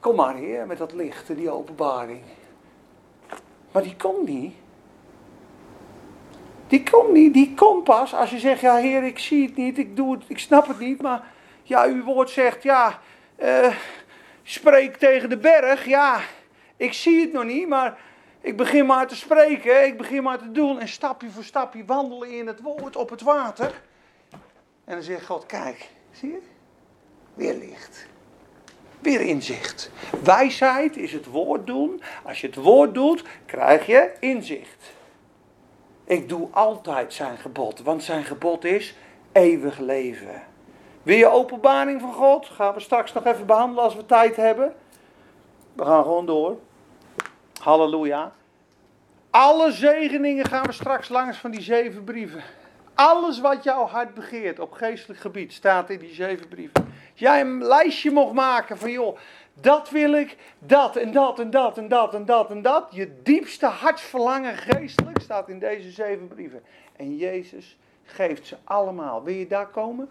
Kom maar, heer, met dat licht, die openbaring. Maar die komt niet. Die komt niet, die komt pas als je zegt, ja heer, ik zie het niet, ik doe het, ik snap het niet, maar ja, uw woord zegt, ja, uh, spreek tegen de berg, ja, ik zie het nog niet, maar ik begin maar te spreken, ik begin maar te doen en stapje voor stapje wandelen in het woord op het water. En dan zegt God, kijk, zie je, weer licht. Weer inzicht. Wijsheid is het woord doen. Als je het woord doet, krijg je inzicht. Ik doe altijd zijn gebod, want zijn gebod is eeuwig leven. Wil je openbaring van God? Gaan we straks nog even behandelen als we tijd hebben. We gaan gewoon door. Halleluja. Alle zegeningen gaan we straks langs van die zeven brieven. Alles wat jouw hart begeert op geestelijk gebied staat in die zeven brieven. Jij een lijstje mocht maken van joh, dat wil ik, dat en dat en dat en dat en dat en dat. Je diepste hartsverlangen geestelijk staat in deze zeven brieven. En Jezus geeft ze allemaal. Wil je daar komen?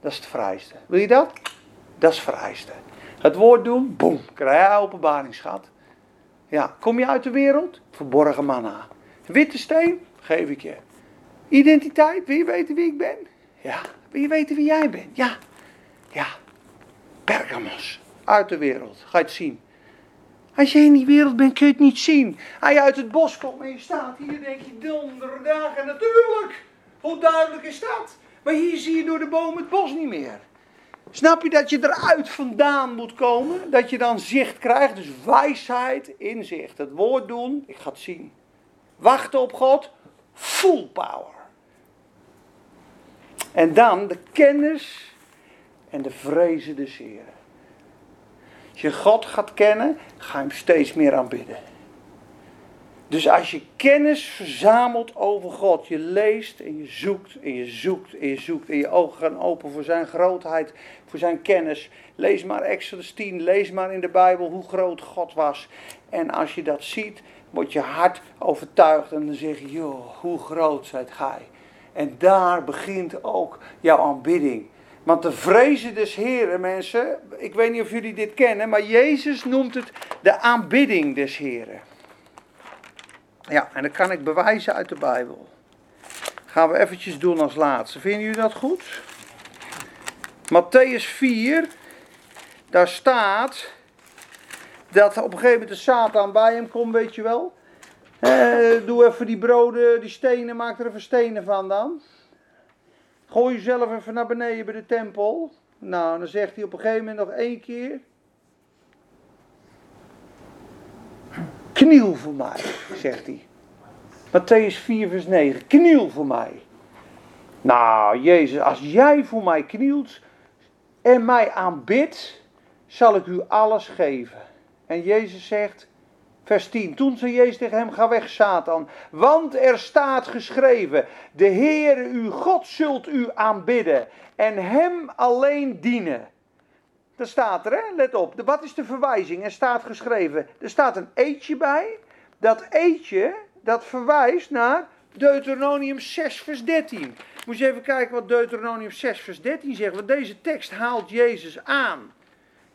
Dat is het vrijste. Wil je dat? Dat is het vrijste. Het woord doen, boem, krijg je openbaringsschat. Ja, kom je uit de wereld? Verborgen manna. Witte steen? Geef ik je. Identiteit? Wil je weten wie ik ben? Ja. Wil je weten wie jij bent? Ja. Ja. Pergamos. Uit de wereld. Ga je het zien. Als je in die wereld bent, kun je het niet zien. Als je uit het bos komt en je staat hier, denk je donderdagen. Natuurlijk. Hoe duidelijk is dat? Maar hier zie je door de boom het bos niet meer. Snap je dat je eruit vandaan moet komen? Dat je dan zicht krijgt. Dus wijsheid, inzicht. Het woord doen, ik ga het zien. Wachten op God, full power. En dan de kennis en de vrezen des Heren. Je God gaat kennen, ga je hem steeds meer aanbidden. Dus als je kennis verzamelt over God, je leest en je zoekt en je zoekt en je zoekt en je ogen gaan open voor zijn grootheid, voor zijn kennis. Lees maar Exodus 10, lees maar in de Bijbel hoe groot God was. En als je dat ziet, wordt je hart overtuigd en dan zeg je, joh, hoe groot zijt gij. En daar begint ook jouw aanbidding. Want de vrezen des Heren, mensen, ik weet niet of jullie dit kennen, maar Jezus noemt het de aanbidding des Heren. Ja, en dat kan ik bewijzen uit de Bijbel. Gaan we eventjes doen als laatste. Vinden jullie dat goed? Matthäus 4, daar staat dat op een gegeven moment de Satan bij hem komt, weet je wel. Eh, doe even die broden, die stenen, maak er even stenen van dan. Gooi jezelf even naar beneden bij de tempel. Nou, dan zegt hij op een gegeven moment nog één keer. Kniel voor mij, zegt hij. Matthäus 4, vers 9. Kniel voor mij. Nou, Jezus, als jij voor mij knielt en mij aanbidt, zal ik u alles geven. En Jezus zegt, vers 10. Toen zei Jezus tegen hem, ga weg Satan. Want er staat geschreven, de Heere uw God zult u aanbidden en hem alleen dienen. Dat staat er, hè? let op. Wat is de verwijzing? Er staat geschreven, er staat een eetje bij. Dat eetje, dat verwijst naar Deuteronomium 6 vers 13. Moet je even kijken wat Deuteronomium 6 vers 13 zegt. Want deze tekst haalt Jezus aan.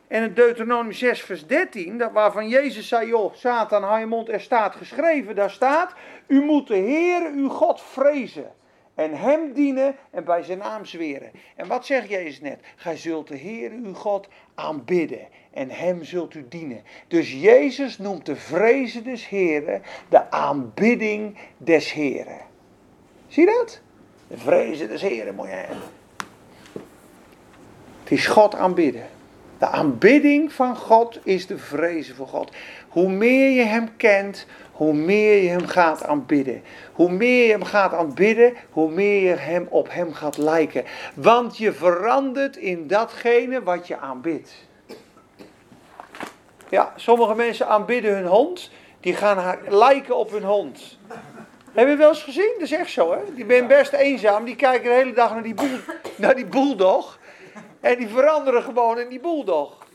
En in Deuteronomium 6 vers 13, dat waarvan Jezus zei, joh, Satan, hou je mond, er staat geschreven, daar staat, u moet de Heer uw God vrezen en hem dienen en bij zijn naam zweren. En wat zegt Jezus net? Gij zult de Heer uw God aanbidden en hem zult u dienen. Dus Jezus noemt de vrezen des Heren de aanbidding des Heren. Zie je dat? De vrezen des Heren, moet je hebben. Het is God aanbidden. De aanbidding van God is de vrezen voor God. Hoe meer je Hem kent, hoe meer je Hem gaat aanbidden. Hoe meer je Hem gaat aanbidden, hoe meer je hem op Hem gaat lijken. Want je verandert in datgene wat je aanbidt. Ja, sommige mensen aanbidden hun hond, die gaan lijken op hun hond. Heb je het wel eens gezien? Dat is echt zo, hè? Die ben best eenzaam, die kijken de hele dag naar die, boel, naar die bulldog. En die veranderen gewoon in die bulldog.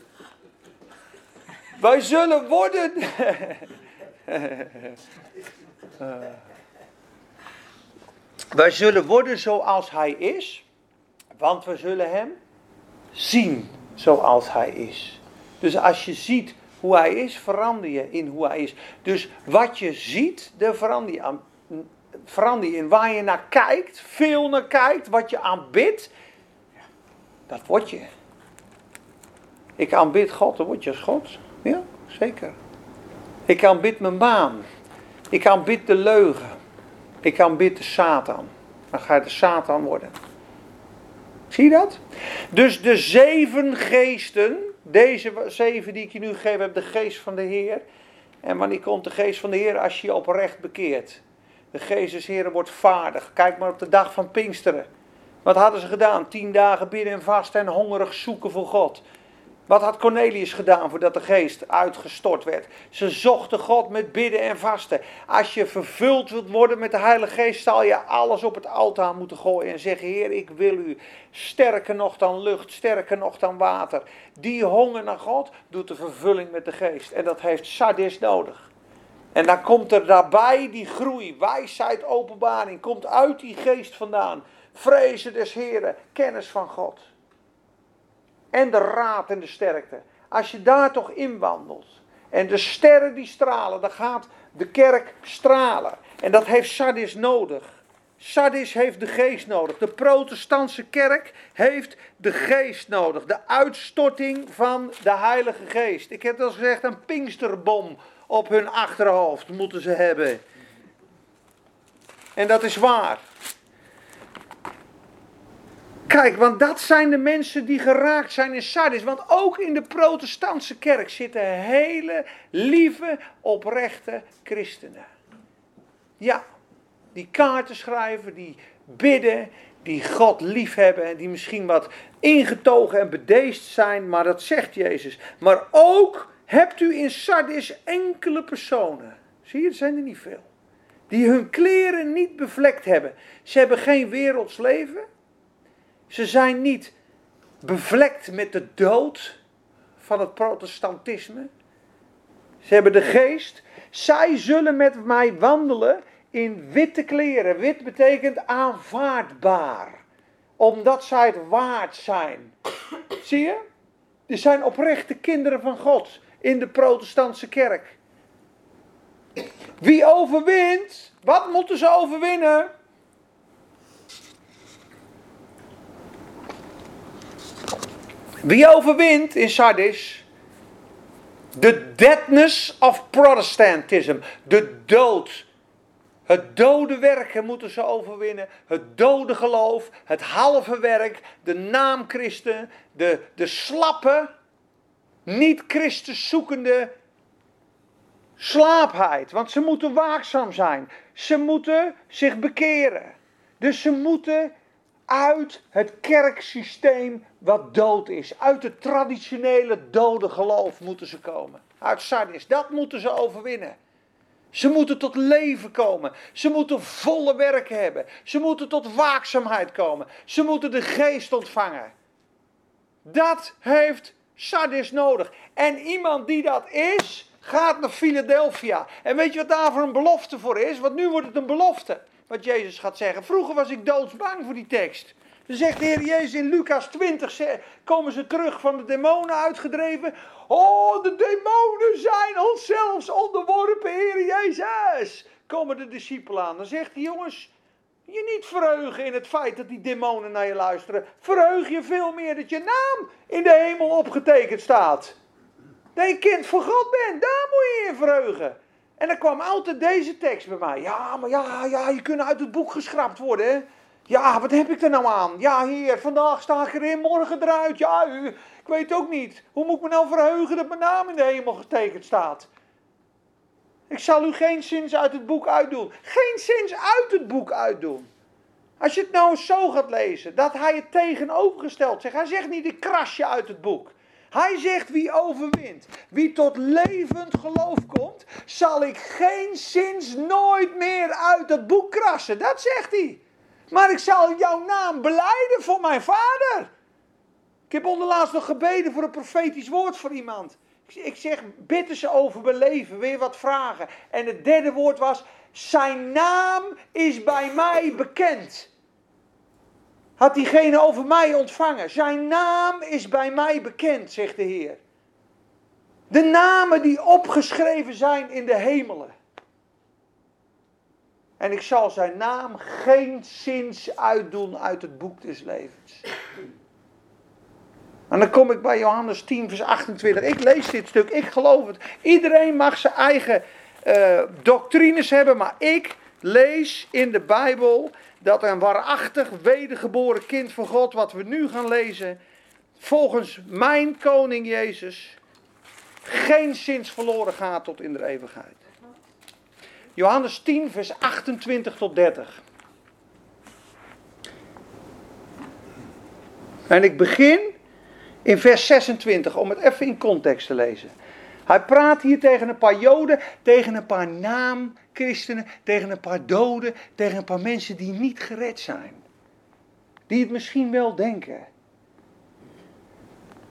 Wij zullen worden. Wij zullen worden zoals hij is, want we zullen hem zien zoals hij is. Dus als je ziet hoe hij is, verander je in hoe hij is. Dus wat je ziet, daar verander je aan. Verander in waar je naar kijkt, veel naar kijkt, wat je aanbidt, dat word je. Ik aanbid God, dan word je als God. Ja, zeker. Ik aanbid mijn baan. Ik aanbid de leugen. Ik aanbid de Satan. Dan ga je de Satan worden. Zie je dat? Dus de zeven geesten, deze zeven die ik je nu geef, heb de geest van de Heer. En wanneer komt de geest van de Heer? Als je je oprecht bekeert. De geest des Heeren wordt vaardig. Kijk maar op de dag van Pinksteren. Wat hadden ze gedaan? Tien dagen bidden en vasten en hongerig zoeken voor God. Wat had Cornelius gedaan voordat de geest uitgestort werd? Ze zochten God met bidden en vasten. Als je vervuld wilt worden met de Heilige Geest, zal je alles op het altaar moeten gooien en zeggen: Heer, ik wil u sterker nog dan lucht, sterker nog dan water. Die honger naar God doet de vervulling met de geest. En dat heeft sardis nodig. En dan komt er daarbij die groei, wijsheid, openbaring, komt uit die geest vandaan. Vrezen des Heren, kennis van God. en de raad en de sterkte. Als je daar toch in wandelt. En de sterren die stralen, dan gaat de kerk stralen. En dat heeft Sardis nodig. Sardis heeft de geest nodig. De protestantse kerk heeft de geest nodig. De uitstorting van de Heilige Geest. Ik heb al gezegd, een pinksterbom op hun achterhoofd moeten ze hebben. En dat is waar. Kijk, want dat zijn de mensen die geraakt zijn in Sardis. Want ook in de protestantse kerk zitten hele lieve, oprechte christenen. Ja, die kaarten schrijven, die bidden, die God liefhebben, die misschien wat ingetogen en bedeesd zijn, maar dat zegt Jezus. Maar ook hebt u in Sardis enkele personen, zie je, er zijn er niet veel, die hun kleren niet bevlekt hebben. Ze hebben geen werelds leven, ze zijn niet bevlekt met de dood van het protestantisme. Ze hebben de geest. Zij zullen met mij wandelen in witte kleren. Wit betekent aanvaardbaar. Omdat zij het waard zijn. Zie je? Die zijn oprechte kinderen van God in de protestantse kerk. Wie overwint, wat moeten ze overwinnen? Wie overwint in Sardis? De deadness of Protestantism. De dood. Het dode werken moeten ze overwinnen. Het dode geloof. Het halve werk. De naam Christen. De, de slappe, niet Christus zoekende slaapheid. Want ze moeten waakzaam zijn. Ze moeten zich bekeren. Dus ze moeten uit het kerksysteem wat dood is. Uit het traditionele dode geloof moeten ze komen. Uit Sardis. Dat moeten ze overwinnen. Ze moeten tot leven komen. Ze moeten volle werk hebben. Ze moeten tot waakzaamheid komen. Ze moeten de geest ontvangen. Dat heeft Sardis nodig. En iemand die dat is, gaat naar Philadelphia. En weet je wat daar voor een belofte voor is? Want nu wordt het een belofte. Wat Jezus gaat zeggen. Vroeger was ik doodsbang voor die tekst. Dan zegt de Heer Jezus in Lucas 20, komen ze terug van de demonen uitgedreven. Oh, de demonen zijn ons zelfs onderworpen, Heer Jezus. Komen de discipelen aan. Dan zegt hij, jongens, je niet verheugen in het feit dat die demonen naar je luisteren. Verheug je veel meer dat je naam in de hemel opgetekend staat. Dat je kind van God bent, daar moet je je verheugen. En dan kwam altijd deze tekst bij mij. Ja, maar ja, ja, je kunt uit het boek geschrapt worden, hè. Ja, wat heb ik er nou aan? Ja, heer, vandaag sta ik erin, morgen eruit. Ja, u, ik weet ook niet. Hoe moet ik me nou verheugen dat mijn naam in de hemel getekend staat? Ik zal u geen zins uit het boek uitdoen. Geen zins uit het boek uitdoen. Als je het nou zo gaat lezen, dat hij het tegenovergesteld zegt. Hij zegt niet, ik krasje uit het boek. Hij zegt, wie overwint, wie tot levend geloof komt, zal ik geen zins nooit meer uit het boek krassen. Dat zegt hij. Maar ik zal jouw naam beleiden voor mijn vader. Ik heb onderlaatst nog gebeden voor een profetisch woord voor iemand. Ik zeg, bid ze over beleven, weer wat vragen. En het derde woord was, zijn naam is bij mij bekend. Had diegene over mij ontvangen. Zijn naam is bij mij bekend, zegt de Heer. De namen die opgeschreven zijn in de hemelen. En ik zal zijn naam geen zins uitdoen uit het boek des levens. En dan kom ik bij Johannes 10, vers 28. Ik lees dit stuk, ik geloof het. Iedereen mag zijn eigen uh, doctrines hebben, maar ik lees in de Bijbel dat een waarachtig wedergeboren kind van God, wat we nu gaan lezen, volgens mijn koning Jezus, geen zins verloren gaat tot in de eeuwigheid. Johannes 10, vers 28 tot 30. En ik begin in vers 26 om het even in context te lezen. Hij praat hier tegen een paar Joden, tegen een paar naamchristenen, tegen een paar doden, tegen een paar mensen die niet gered zijn. Die het misschien wel denken.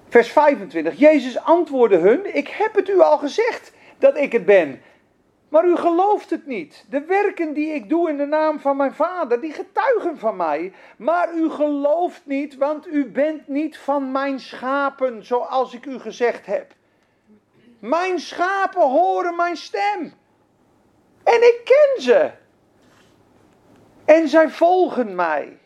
Vers 25. Jezus antwoordde hun: Ik heb het u al gezegd dat ik het ben. Maar u gelooft het niet. De werken die ik doe in de naam van mijn vader, die getuigen van mij. Maar u gelooft niet, want u bent niet van mijn schapen, zoals ik u gezegd heb. Mijn schapen horen mijn stem. En ik ken ze. En zij volgen mij.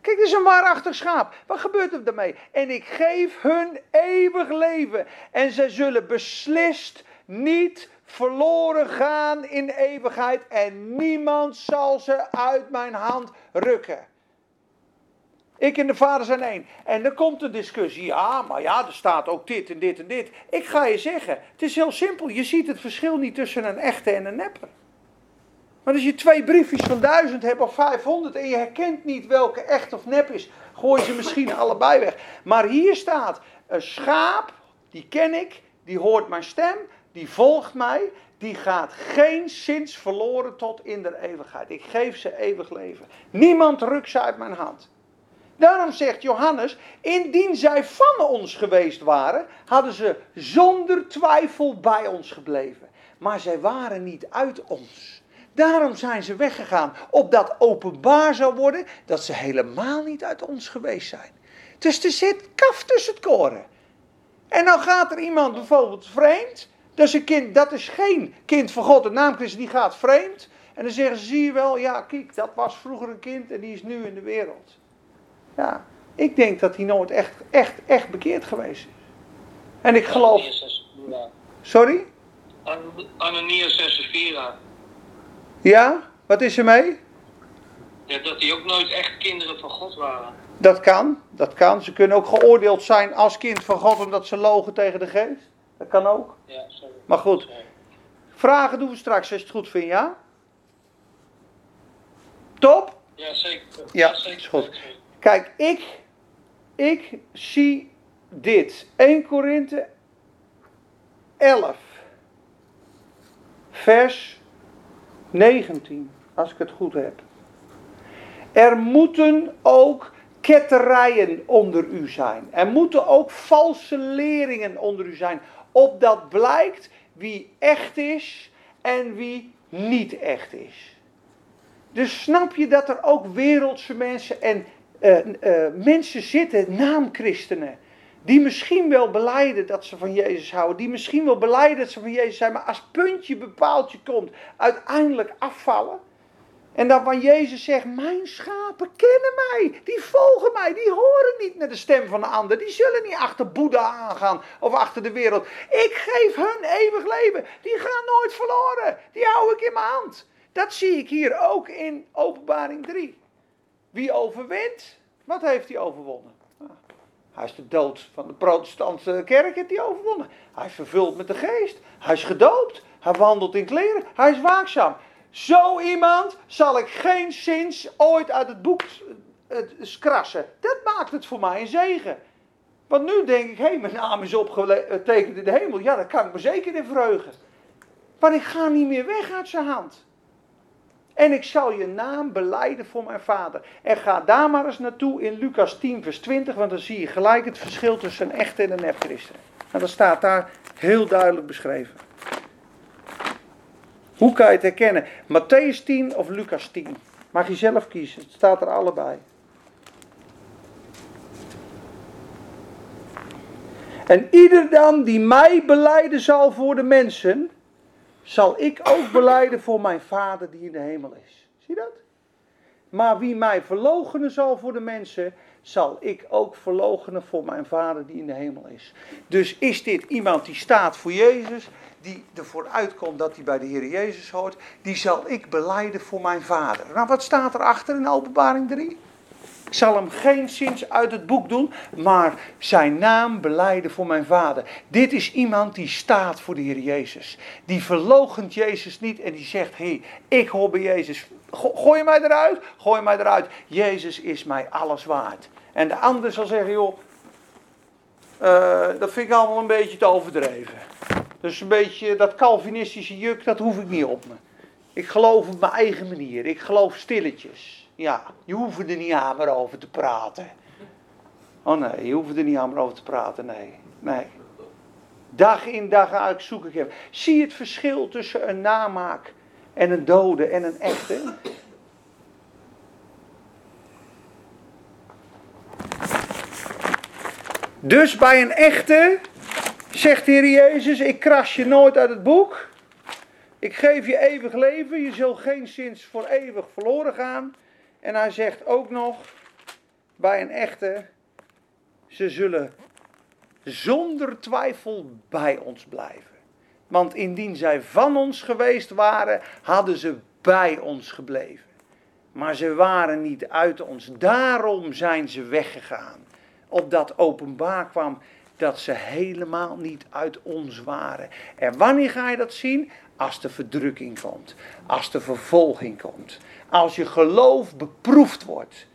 Kijk, dit is een waarachtig schaap. Wat gebeurt er daarmee? En ik geef hun eeuwig leven. En zij zullen beslist niet verloren gaan in eeuwigheid. En niemand zal ze uit mijn hand rukken. Ik en de vader zijn één. En dan komt een discussie. Ja, maar ja, er staat ook dit en dit en dit. Ik ga je zeggen, het is heel simpel. Je ziet het verschil niet tussen een echte en een nepper. Maar als je twee briefjes van duizend hebt of 500 en je herkent niet welke echt of nep is, gooi je ze misschien allebei weg. Maar hier staat een schaap, die ken ik, die hoort mijn stem, die volgt mij, die gaat geen zins verloren tot in de eeuwigheid. Ik geef ze eeuwig leven. Niemand rukt ze uit mijn hand. Daarom zegt Johannes, indien zij van ons geweest waren, hadden ze zonder twijfel bij ons gebleven. Maar zij waren niet uit ons. Daarom zijn ze weggegaan, opdat openbaar zou worden dat ze helemaal niet uit ons geweest zijn. Dus er zit kaf tussen het koren. En dan gaat er iemand bijvoorbeeld vreemd. Dat is, een kind, dat is geen kind van God, de naam die gaat vreemd. En dan zeggen ze, zie je wel, ja kijk, dat was vroeger een kind en die is nu in de wereld. Ja, ik denk dat hij nooit echt, echt, echt bekeerd geweest is. En ik geloof... Sorry? Ananias en Sapphira. Ja, wat is er mee? Ja, dat die ook nooit echt kinderen van God waren. Dat kan, dat kan. Ze kunnen ook geoordeeld zijn als kind van God omdat ze logen tegen de geest. Dat kan ook. Ja, sorry. Maar goed, vragen doen we straks als je het goed vindt, ja? Top? Ja, zeker. Ja, zeker. is goed. Kijk, ik, ik zie dit. 1 Korinthe 11. Vers 19, als ik het goed heb. Er moeten ook ketterijen onder u zijn. Er moeten ook valse leringen onder u zijn. Opdat blijkt wie echt is en wie niet echt is. Dus snap je dat er ook wereldse mensen en eh, eh, mensen zitten, naamchristenen, die misschien wel beleiden dat ze van Jezus houden, die misschien wel beleiden dat ze van Jezus zijn, maar als puntje bepaaltje komt, uiteindelijk afvallen. En dan van Jezus zegt, mijn schapen kennen mij, die volgen mij, die horen niet naar de stem van de ander, die zullen niet achter Boeddha aangaan of achter de wereld. Ik geef hun eeuwig leven, die gaan nooit verloren, die hou ik in mijn hand. Dat zie ik hier ook in Openbaring 3. Wie overwint, wat heeft hij overwonnen? Ah, Hij is de dood van de protestantse kerk, heeft hij overwonnen. Hij is vervuld met de geest. Hij is gedoopt. Hij wandelt in kleren. Hij is waakzaam. Zo iemand zal ik geen zins ooit uit het boek eh, skrassen. Dat maakt het voor mij een zegen. Want nu denk ik, hé, mijn naam is opgetekend in de hemel. Ja, daar kan ik me zeker in verheugen. Maar ik ga niet meer weg uit zijn hand. En ik zal je naam beleiden voor mijn vader. En ga daar maar eens naartoe in Lucas 10, vers 20, want dan zie je gelijk het verschil tussen een echte en een nep christen. En dat staat daar heel duidelijk beschreven. Hoe kan je het herkennen? Matthäus 10 of Lucas 10? Mag je zelf kiezen, het staat er allebei. En ieder dan die mij beleiden zal voor de mensen, zal ik ook beleiden voor mijn Vader die in de hemel is. Zie je dat? Maar wie mij verloochenen zal voor de mensen, zal ik ook verloochenen voor mijn Vader die in de hemel is. Dus is dit iemand die staat voor Jezus, die ervoor uitkomt dat hij bij de Heer Jezus hoort, die zal ik beleiden voor mijn Vader. Nou, wat staat erachter in Openbaring 3? Ik zal hem geen zins uit het boek doen, maar zijn naam beleiden voor mijn vader. Dit is iemand die staat voor de Heer Jezus. Die verloochent Jezus niet en die zegt, hé, hey, ik hoor bij Jezus. Go- Gooi mij eruit, gooi mij eruit. Jezus is mij alles waard. En de ander zal zeggen, joh, eh, dat vind ik allemaal een beetje te overdreven. Dus een beetje dat Calvinistische juk, dat hoef ik niet op me. Ik geloof op mijn eigen manier. Ik geloof stilletjes. Ja, je hoeft er niet aan meer over te praten. Oh nee, je hoeft er niet aan meer over te praten, nee. Nee. Dag in dag uit zoek ik hem. Zie je het verschil tussen een namaak en een dode en een echte? Dus bij een echte zegt de Heer Jezus: Ik kras je nooit uit het boek. Ik geef je eeuwig leven. Je zult geen zins voor eeuwig verloren gaan. En hij zegt ook nog: Bij een echte, ze zullen zonder twijfel bij ons blijven. Want indien zij van ons geweest waren, hadden ze bij ons gebleven. Maar ze waren niet uit ons. Daarom zijn ze weggegaan. Opdat openbaar kwam dat ze helemaal niet uit ons waren. En wanneer ga je dat zien? Als de verdrukking komt. Als de vervolging komt. Als je geloof beproefd wordt.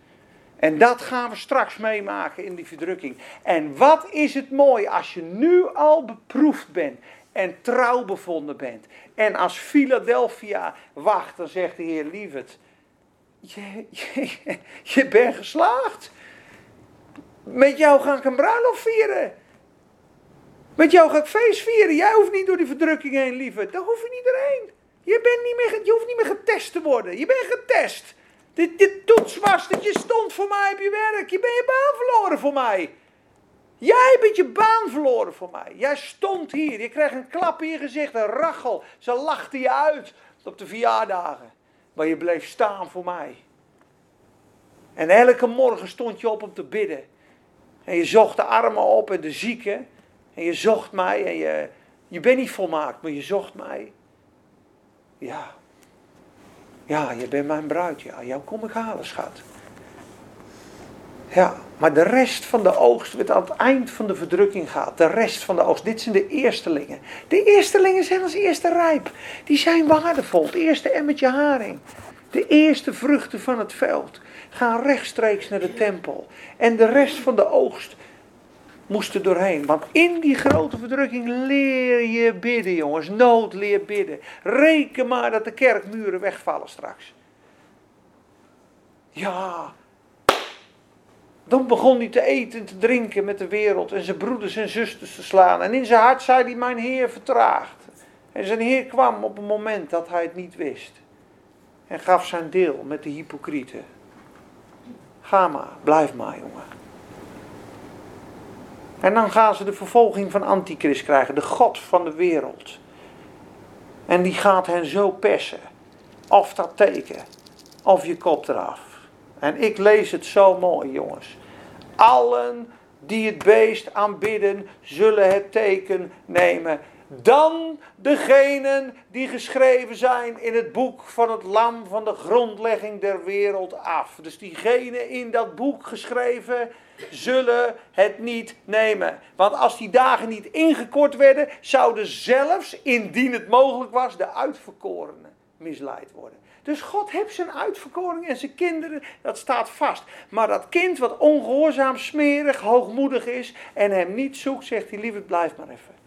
En dat gaan we straks meemaken in die verdrukking. En wat is het mooi als je nu al beproefd bent en trouw bevonden bent. En als Philadelphia wacht, dan zegt de Heer lieverd, je, je, je bent geslaagd. Met jou ga ik een bruiloft vieren. Met jou ga ik feest vieren. Jij hoeft niet door die verdrukking heen, lieverd. Daar hoef je niet doorheen. Je, bent niet meer, je hoeft niet meer getest te worden. Je bent getest. Dit, dit toets was dat je stond voor mij op je werk. Je bent je baan verloren voor mij. Jij bent je baan verloren voor mij. Jij stond hier. Je kreeg een klap in je gezicht, een rachel. Ze lachten je uit op de verjaardagen. Maar je bleef staan voor mij. En elke morgen stond je op om te bidden. En je zocht de armen op en de zieken. En je zocht mij. En je, je bent niet volmaakt, maar je zocht mij. Ja. Ja, je bent mijn bruid. Ja, jou kom ik halen, schat. Ja, maar de rest van de oogst, wat aan het eind van de verdrukking gaat, de rest van de oogst, dit zijn de eerstelingen. De eerstelingen zijn als eerste rijp. Die zijn waardevol. Het eerste emmertje haring. De eerste vruchten van het veld gaan rechtstreeks naar de tempel. En de rest van de oogst moest er doorheen. Want in die grote verdrukking leer je bidden, jongens. Nood leer bidden. Reken maar dat de kerkmuren wegvallen straks. Ja, dan begon hij te eten en te drinken met de wereld en zijn broeders en zusters te slaan. En in zijn hart zei hij, mijn Heer vertraagt. En zijn Heer kwam op een moment dat hij het niet wist. En gaf zijn deel met de hypocrieten. Ga maar, blijf maar jongen. En dan gaan ze de vervolging van Antichrist krijgen, de God van de wereld. En die gaat hen zo persen. Of dat teken, of je kop eraf. En ik lees het zo mooi, jongens. Allen die het beest aanbidden, zullen het teken nemen. Dan degenen die geschreven zijn in het boek van het lam van de grondlegging der wereld af. Dus diegenen in dat boek geschreven zullen het niet nemen. Want als die dagen niet ingekort werden, zouden zelfs, indien het mogelijk was, de uitverkorenen misleid worden. Dus God heeft zijn uitverkoring en zijn kinderen, dat staat vast. Maar dat kind wat ongehoorzaam, smerig, hoogmoedig is en hem niet zoekt, zegt hij liever blijf maar even.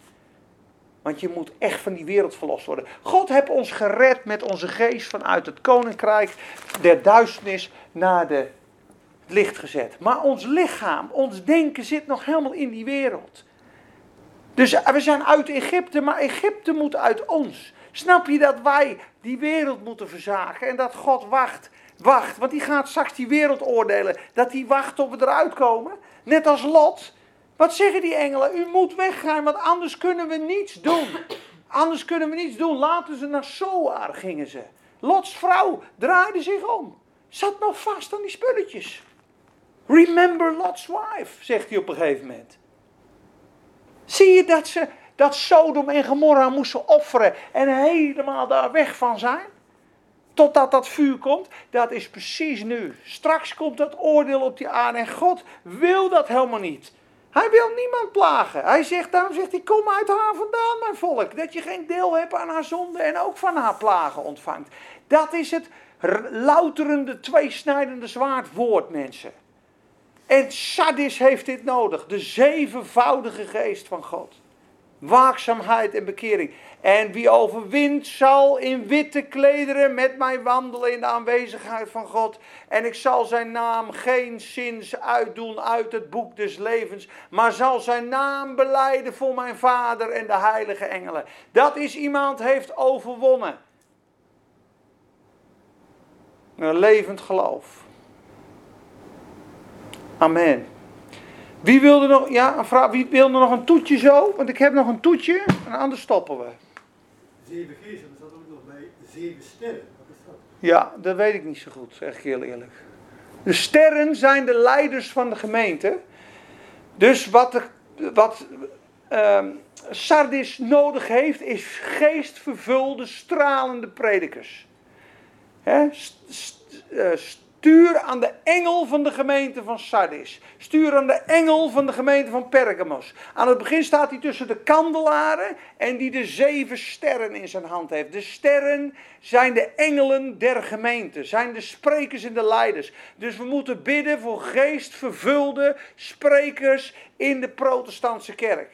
Want je moet echt van die wereld verlost worden. God heeft ons gered met onze geest vanuit het koninkrijk der duisternis naar de licht gezet. Maar ons lichaam, ons denken zit nog helemaal in die wereld. Dus we zijn uit Egypte, maar Egypte moet uit ons. Snap je dat wij die wereld moeten verzagen en dat God wacht, wacht, want die gaat straks die wereld oordelen, dat hij wacht tot we eruit komen? Net als Lot. Wat zeggen die engelen? U moet weggaan, want anders kunnen we niets doen. Anders kunnen we niets doen. Laten ze naar Soar gingen ze. Lots vrouw draaide zich om. Zat nog vast aan die spulletjes. Remember Lot's wife, zegt hij op een gegeven moment. Zie je dat ze dat Sodom en Gomorra moesten offeren en helemaal daar weg van zijn? Totdat dat vuur komt, dat is precies nu. Straks komt dat oordeel op die aarde en God wil dat helemaal niet. Hij wil niemand plagen. Hij zegt, daarom zegt hij, kom uit haar vandaan, mijn volk. Dat je geen deel hebt aan haar zonde en ook van haar plagen ontvangt. Dat is het louterende, tweesnijdende zwaardwoord, mensen. En Sadis heeft dit nodig. De zevenvoudige geest van God. Waakzaamheid en bekering. En wie overwint zal in witte klederen met mij wandelen in de aanwezigheid van God. En ik zal zijn naam geen zins uitdoen uit het boek des levens. Maar zal zijn naam beleiden voor mijn vader en de heilige engelen. Dat is iemand heeft overwonnen. Een levend geloof. Amen. Wie wilde nog, ja, een vraag, wie wilde nog een toetje zo? Want ik heb nog een toetje en anders stoppen we. Zeven geesten, er staat ook nog bij zeven sterren. Wat is dat? Ja, dat weet ik niet zo goed, zeg ik heel eerlijk. De sterren zijn de leiders van de gemeente. Dus wat, de, wat ehm, Sardis nodig heeft, is geestvervulde, stralende predikers. Hè? St- st- eh, stuur aan de engel van de gemeente van Sardis. Stuur aan de engel van de gemeente van Pergamos. Aan het begin staat hij tussen de kandelaren en die de zeven sterren in zijn hand heeft. De sterren zijn de engelen der gemeente, zijn de sprekers en de leiders. Dus we moeten bidden voor geestvervulde sprekers in de protestantse kerk.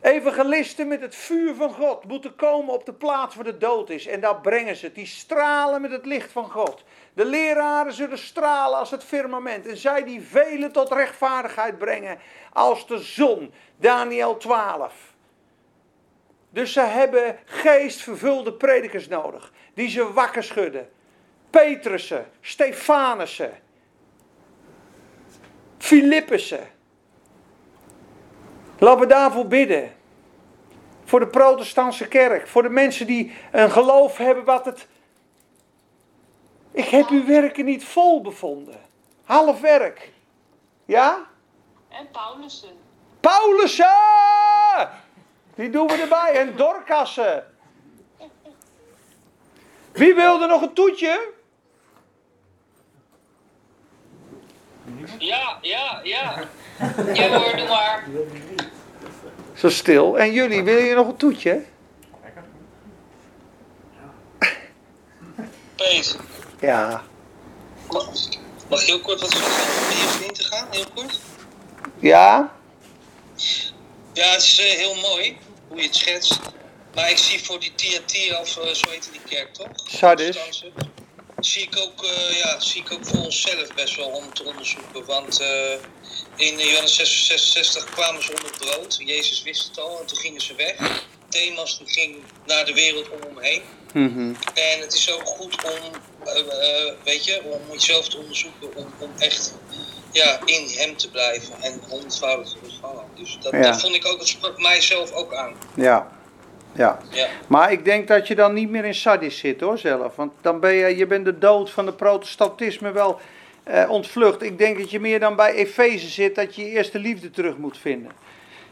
Evangelisten met het vuur van God moeten komen op de plaats waar de dood is. En daar brengen ze het. Die stralen met het licht van God. De leraren zullen stralen als het firmament. En zij die velen tot rechtvaardigheid brengen als de zon. Daniel 12. Dus ze hebben geestvervulde predikers nodig. Die ze wakker schudden. Petrussen, Stefanussen, Filippussen. Laten we daarvoor bidden. Voor de protestantse kerk. Voor de mensen die een geloof hebben wat het... Ik heb uw werken niet vol bevonden. Half werk. Ja? En Paulussen. Paulussen! Die doen we erbij. En Dorkassen. Wie wilde nog een toetje? Ja, ja, ja. Ja hoor, doe maar. Zo stil. En jullie, willen jullie nog een toetje? Pees, Ja. mag, mag heel kort wat zeggen om je vriend te gaan? Heel kort? Ja? Ja, het is eh, heel mooi hoe je het schetst. Maar ik zie voor die Thyatira, of eh, zo heet die kerk toch? Sardis. Zie ik, ook, eh, ja, zie ik ook voor onszelf best wel om te onderzoeken. Want in Johannes 6, 66 kwamen ze onder brood. Jezus wist het al en toen gingen ze weg. Demas die ging naar de wereld om hem heen. Mhm. En het is ook goed om, weet je, om jezelf te onderzoeken, om, om echt ja, in hem te blijven en honderdvoudig te ontvangen. Dus dat, Ja. dat vond ik ook, dat sprak mijzelf ook aan. Ja. Ja. Ja. Maar ik denk dat je dan niet meer in Sardis zit hoor zelf. Want dan ben je, je bent de dood van de protestantisme wel eh, ontvlucht. Ik denk dat je meer dan bij Efeze zit dat je je eerste liefde terug moet vinden.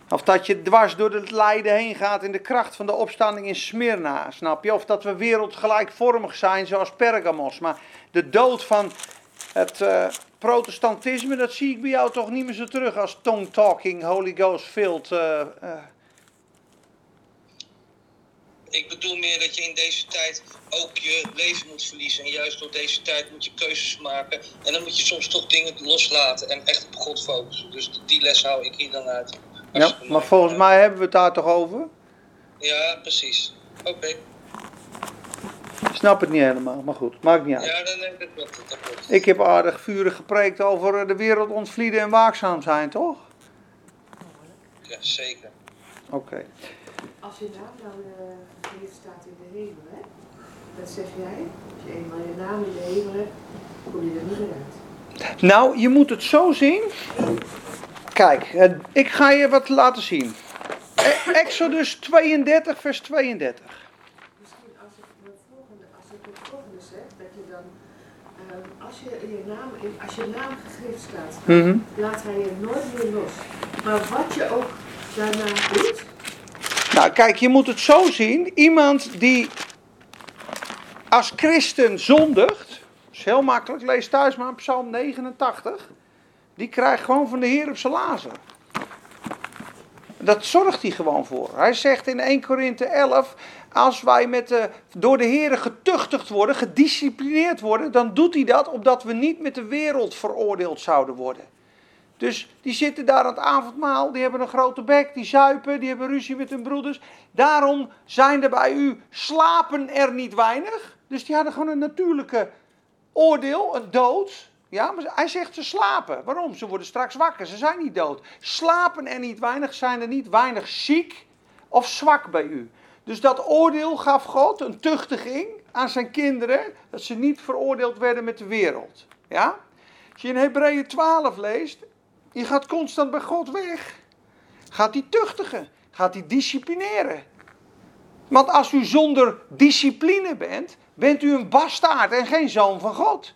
Of dat je dwars door het lijden heen gaat in de kracht van de opstanding in Smyrna, snap je? Of dat we wereldgelijkvormig zijn zoals Pergamos. Maar de dood van het eh, protestantisme, dat zie ik bij jou toch niet meer zo terug als tongue-talking, Holy Ghost-filled. eh, eh, Ik bedoel meer dat je in deze tijd ook je leven moet verliezen. En juist door deze tijd moet je keuzes maken. En dan moet je soms toch dingen loslaten en echt op God focussen. Dus die les hou ik hier dan uit. Ja, maar mooi. volgens mij hebben we het daar toch over? Ja, precies. Oké. Ik snap het niet helemaal, maar goed, maakt niet uit. Ja, dan, dat klopt. Dat klopt. Ik heb aardig vurig gepreekt over eh, de wereld ontvlieden en waakzaam zijn, toch? Ja, zeker. Oké. Als je naam dan eh gegeven staat in de hemel, hè? Dat zeg jij. Als je eenmaal je naam in de hemel hebt, kom je er niet meer uit. Nou, je moet het zo zien. Kijk, eh, ik ga je wat laten zien. E- Exodus 32, vers 32. Misschien als ik de volgende, als ik het volgende zeg, dat je dan, ehm, als je je naam, in, als je naam gegeven staat, Mhm. laat hij je nooit meer los. Maar wat je ook daarna doet, Nou, kijk, je moet het zo zien. Iemand die als christen zondigt, is heel makkelijk, lees thuis maar Psalm 89, die krijgt gewoon van de Heer op zijn lazen. Dat zorgt hij gewoon voor. Hij zegt in 1 Korinthe 11, als wij met door de Heer getuchtigd worden, gedisciplineerd worden, dan doet hij dat opdat we niet met de wereld veroordeeld zouden worden. Dus die zitten daar aan het avondmaal, die hebben een grote bek, die zuipen, die hebben ruzie met hun broeders. Daarom zijn er bij u slapen er niet weinig. Dus die hadden gewoon een natuurlijke oordeel, een dood. Ja, maar hij zegt ze slapen. Waarom? Ze worden straks wakker, ze zijn niet dood. Slapen er niet weinig, zijn er niet weinig ziek of zwak bij u. Dus dat oordeel gaf God, een tuchtiging aan zijn kinderen, dat ze niet veroordeeld werden met de wereld. Ja? Als je in Hebreeën 12 leest, je gaat constant bij God weg. Gaat hij tuchtigen, gaat hij disciplineren. Want als u zonder discipline bent, bent u een bastaard en geen zoon van God.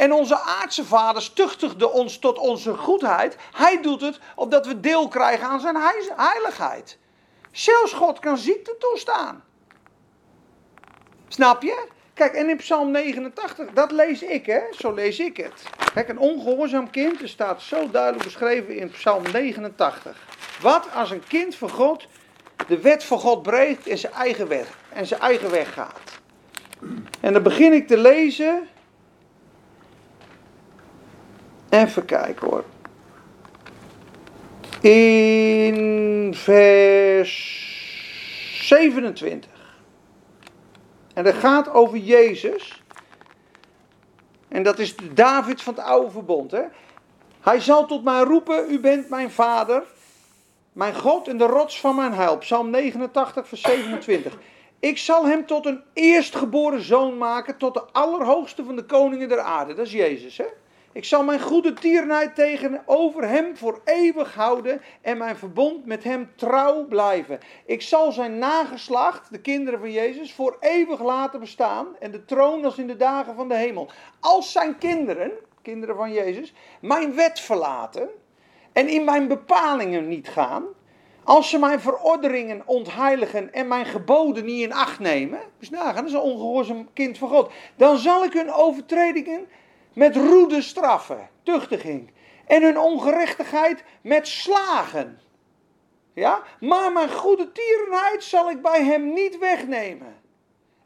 En onze aardse vaders tuchtigden ons tot onze goedheid. Hij doet het opdat we deel krijgen aan zijn heiligheid. Zelfs God kan ziekte toestaan. Snap je? Kijk, en in Psalm 89, dat lees ik, hè? Zo lees ik het. Kijk, een ongehoorzaam kind, er staat zo duidelijk beschreven in Psalm 89. Wat als een kind van God de wet van God breekt en zijn eigen weg, en zijn eigen weg gaat. En dan begin ik te lezen. Even kijken hoor. In vers 27. En dat gaat over Jezus. En dat is David van het oude verbond. Hè? Hij zal tot mij roepen, u bent mijn vader, mijn God en de rots van mijn heil. Psalm 89, vers 27. Ik zal hem tot een eerstgeboren zoon maken, tot de allerhoogste van de koningen der aarde. Dat is Jezus, hè? Ik zal mijn goede tierenheid tegenover hem voor eeuwig houden en mijn verbond met hem trouw blijven. Ik zal zijn nageslacht, de kinderen van Jezus, voor eeuwig laten bestaan en de troon als in de dagen van de hemel. Als zijn kinderen, kinderen van Jezus, mijn wet verlaten en in mijn bepalingen niet gaan, als ze mijn verordeningen ontheiligen en mijn geboden niet in acht nemen, dus nagaan, dat is een ongehoorzaam kind van God, dan zal ik hun overtredingen met roede straffen, tuchtiging. En hun ongerechtigheid met slagen. Ja? Maar mijn goede tierenheid zal ik bij hem niet wegnemen.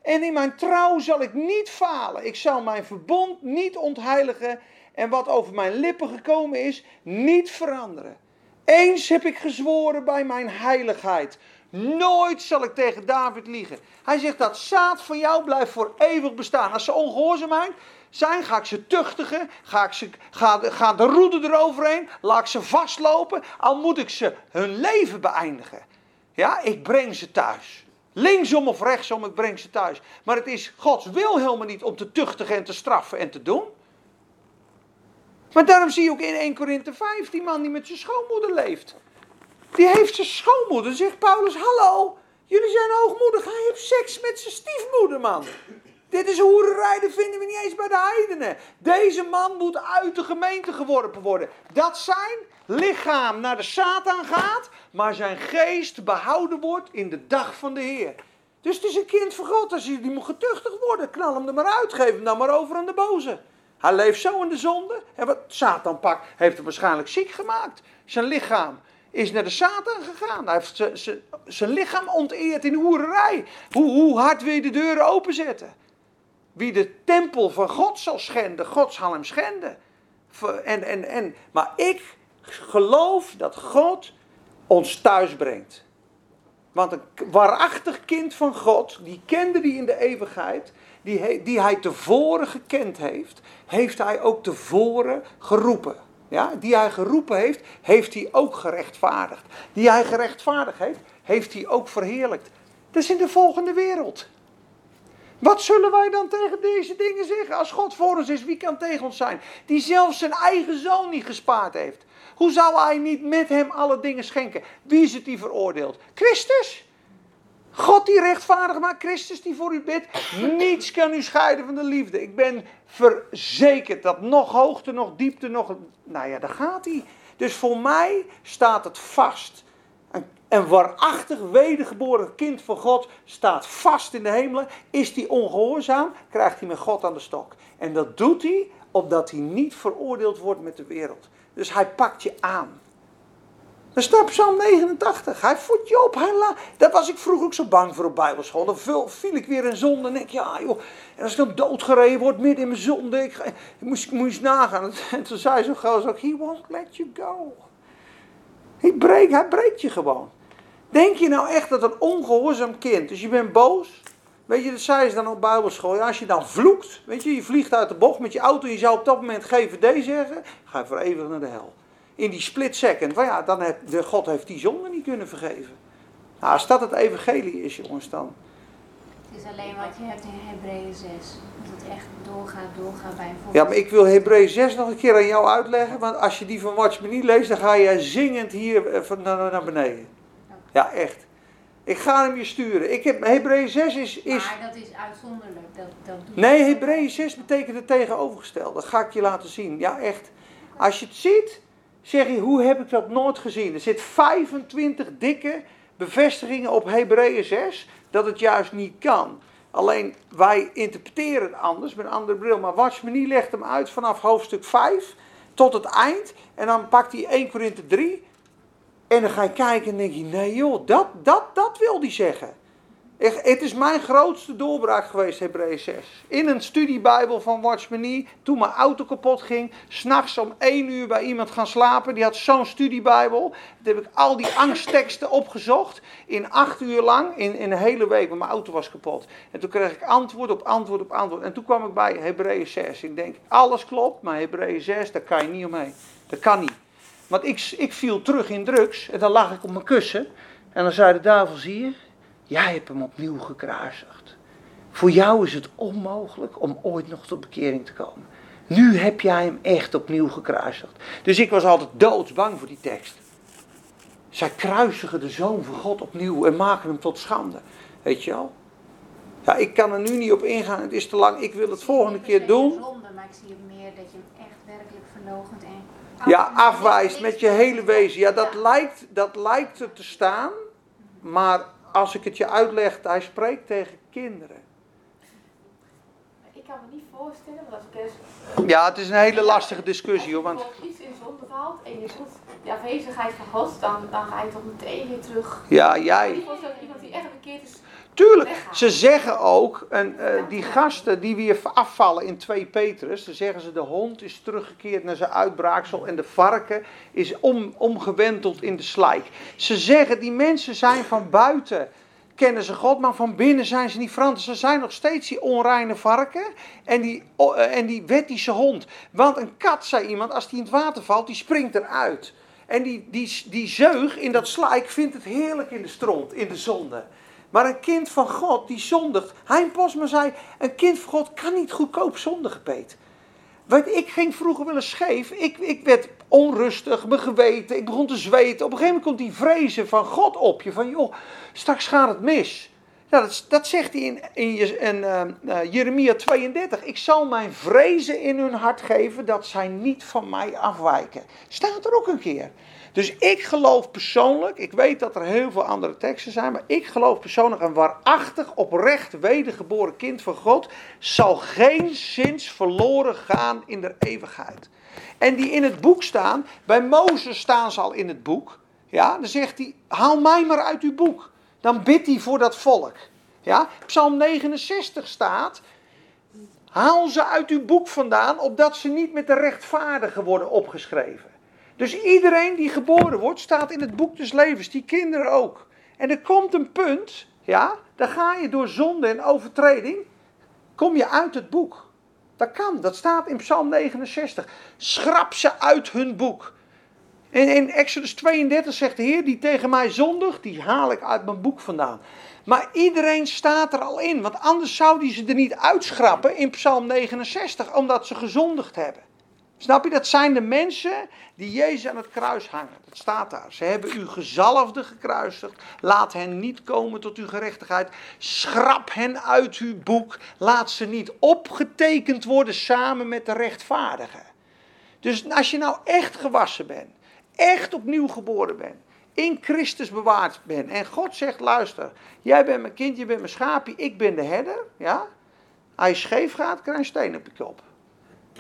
En in mijn trouw zal ik niet falen. Ik zal mijn verbond niet ontheiligen. En wat over mijn lippen gekomen is, niet veranderen. Eens heb ik gezworen bij mijn heiligheid. Nooit zal ik tegen David liegen. Hij zegt dat zaad van jou blijft voor eeuwig bestaan. Als ze ongehoorzaam zijn, ga ik ze tuchtigen, ga, ik ze, ga, ga de roede eroverheen, laat ik ze vastlopen, al moet ik ze hun leven beëindigen. Ja, ik breng ze thuis. Linksom of rechtsom, ik breng ze thuis. Maar het is Gods wil helemaal niet om te tuchtigen en te straffen en te doen. Maar daarom zie je ook in 1 Korinthe 5 die man die met zijn schoonmoeder leeft. Die heeft zijn schoonmoeder, zegt Paulus, hallo, jullie zijn hoogmoedig, hij heeft seks met zijn stiefmoeder, man. Dit is hoererij, dat vinden we niet eens bij de heidenen. Deze man moet uit de gemeente geworpen worden. Dat zijn lichaam naar de Satan gaat, maar zijn geest behouden wordt in de dag van de Heer. Dus het is een kind van God. Als hij die moet getuchtigd worden, knal hem er maar uit. Geef hem dan maar over aan de boze. Hij leeft zo in de zonde. En wat Satan pakt, heeft hem waarschijnlijk ziek gemaakt. Zijn lichaam is naar de Satan gegaan. Hij heeft zijn lichaam onteerd in hoererij. Hoe, hoe hard wil je de deuren openzetten? Wie de tempel van God zal schenden, God zal hem schenden. En, en, en, maar ik geloof dat God ons thuis brengt. Want een waarachtig kind van God, die kende die in de eeuwigheid, die, die hij tevoren gekend heeft, heeft hij ook tevoren geroepen. Ja, die hij geroepen heeft, heeft hij ook gerechtvaardigd. Die hij gerechtvaardigd heeft, heeft hij ook verheerlijkt. Dat is in de volgende wereld. Wat zullen wij dan tegen deze dingen zeggen? Als God voor ons is, wie kan tegen ons zijn? Die zelfs zijn eigen zoon niet gespaard heeft. Hoe zou hij niet met hem alle dingen schenken? Wie is het die veroordeelt? Christus? God die rechtvaardig maakt, Christus die voor u bidt. Niets kan u scheiden van de liefde. Ik ben verzekerd dat nog hoogte, nog diepte, nog. Nou ja, daar gaat hij. Dus voor mij staat het vast. Een waarachtig wedergeboren kind van God staat vast in de hemelen. Is hij ongehoorzaam, krijgt hij met God aan de stok. En dat doet hij opdat hij niet veroordeeld wordt met de wereld. Dus hij pakt je aan. Dat staat Psalm 89. Hij voedt je op. Hij la... Daar was ik vroeger ook zo bang voor op bijbelschool. Dan viel, ik weer in zonde. En ik, ja joh. En als ik dan doodgereden word midden in mijn zonde. Ik, ik moest, ik nagaan. En toen zei zo'n gozer ook, he won't let you go. Hij breekt, hij breekt je gewoon. Denk je nou echt dat een ongehoorzaam kind, dus je bent boos. Weet je, dat zei ze dan op bijbelschool. Ja, als je dan vloekt, weet je, je vliegt uit de bocht met je auto. En je zou op dat moment GVD zeggen. Ga je voor eeuwig naar de hel in die split second, van ja, dan heeft de God heeft die zonde niet kunnen vergeven. Nou, als dat het evangelie is, jongens, dan. Het is alleen wat je hebt in Hebreeën 6. Dat het echt doorgaat, doorgaat bij een. Ja, maar ik wil Hebreeën 6 nog een keer aan jou uitleggen, want als je die van Watch Me niet leest, dan ga je zingend hier eh, van naar, naar beneden. Ja, echt. Ik ga hem je sturen. Ik heb, Hebreeën 6 is, is... Maar dat is uitzonderlijk. Dat, dat Nee. Hebreeën 6 betekent het tegenovergestelde. Dat ga ik je laten zien. Ja, echt. Als je het ziet, zeg je, hoe heb ik dat nooit gezien? Er zit 25 dikke bevestigingen op Hebreeën 6 dat het juist niet kan. Alleen wij interpreteren het anders met een andere bril. Maar Watchmenie legt hem uit vanaf hoofdstuk 5 tot het eind. En dan pakt hij 1 Korinthe 3. En dan ga je kijken en denk je, nee joh, dat, dat, dat wil hij zeggen. Het is mijn grootste doorbraak geweest, Hebreeën 6. In een studiebijbel van Watchmenie, toen mijn auto kapot ging, s'nachts om 1 uur bij iemand gaan slapen. Die had zo'n studiebijbel. Toen heb ik al die angstteksten opgezocht, in acht uur lang, in, in een hele week, want mijn auto was kapot. En toen kreeg ik antwoord op antwoord op antwoord. En toen kwam ik bij Hebreeën 6. Ik denk, alles klopt, maar Hebreeën 6, daar kan je niet omheen. Dat kan niet. Want ik, ik viel terug in drugs en dan lag ik op mijn kussen. En dan zei de duivel, zie je, jij hebt hem opnieuw gekruisigd. Voor jou is het onmogelijk om ooit nog tot bekering te komen. Nu heb jij hem echt opnieuw gekruisigd. Dus ik was altijd doodsbang voor die tekst. Zij kruisigen de zoon van God opnieuw en maken hem tot schande. Weet je wel? Ja, ik kan er nu niet op ingaan, het is te lang. Ik wil het volgende keer doen. Zonde, maar ik zie het meer dat je hem echt werkelijk verloochent en Ja, afwijst met je hele wezen. Ja, dat lijkt, dat lijkt er te staan. Maar als ik het je uitleg, hij spreekt tegen kinderen. Ik kan me niet voorstellen, want als ik eens Ja, het is een hele lastige discussie hoor. Want bijvoorbeeld iets in zonde valt en je voelt de afwezigheid van God, dan, dan ga je toch meteen weer terug. ja, Ik jij. dat iemand die echt bekeerd is, Tuurlijk, ze zeggen ook, en, eh, die gasten die weer afvallen in 2 Petrus, dan zeggen ze de hond is teruggekeerd naar zijn uitbraaksel en de varken is om, omgewenteld in de slijk. Ze zeggen die mensen zijn van buiten, kennen ze God, maar van binnen zijn ze niet veranderd. Ze zijn nog steeds die onreine varken en die, eh, en die wettische hond. Want een kat, zei iemand, als die in het water valt, die springt eruit. En die, die, die zeug in dat slijk vindt het heerlijk in de stront, in de zonde. Maar een kind van God die zondigt. Hein Posma zei: Een kind van God kan niet goedkoop zondigen, Peet. Weet, ik ging vroeger wel eens scheef. Ik, ik werd onrustig, mijn geweten. Ik begon te zweten. Op een gegeven moment komt die vrezen van God op je. Van joh, straks gaat het mis. Nou, dat, dat zegt hij in, in eh, eh, Jeremia 32. Ik zal mijn vrezen in hun hart geven dat zij niet van mij afwijken. Staat er ook een keer. Dus ik geloof persoonlijk, ik weet dat er heel veel andere teksten zijn, maar ik geloof persoonlijk een waarachtig, oprecht wedergeboren kind van God zal geen zins verloren gaan in de eeuwigheid. En die in het boek staan, bij Mozes staan ze al in het boek, ja, dan zegt hij, haal mij maar uit uw boek. Dan bidt hij voor dat volk. Ja, Psalm 69 staat, haal ze uit uw boek vandaan, opdat ze niet met de rechtvaardigen worden opgeschreven. Dus iedereen die geboren wordt, staat in het boek des levens, die kinderen ook. En er komt een punt, ja, dan ga je door zonde en overtreding, kom je uit het boek. Dat kan, dat staat in Psalm 69. Schrap ze uit hun boek. In Exodus 32 zegt de Heer, die tegen mij zondigt, die haal ik uit mijn boek vandaan. Maar iedereen staat er al in, want anders zou die ze er niet uitschrappen in Psalm 69, omdat ze gezondigd hebben. Snap je? Dat zijn de mensen die Jezus aan het kruis hangen. Dat staat daar. Ze hebben u gezalfde gekruisigd. Laat hen niet komen tot uw gerechtigheid. Schrap hen uit uw boek. Laat ze niet opgetekend worden samen met de rechtvaardigen. Dus als je nou echt gewassen bent, echt opnieuw geboren bent, in Christus bewaard bent en God zegt, luister, jij bent mijn kind, je bent mijn schaapje, ik ben de herder, ja? Als je scheef gaat, krijg je een steen op je kop.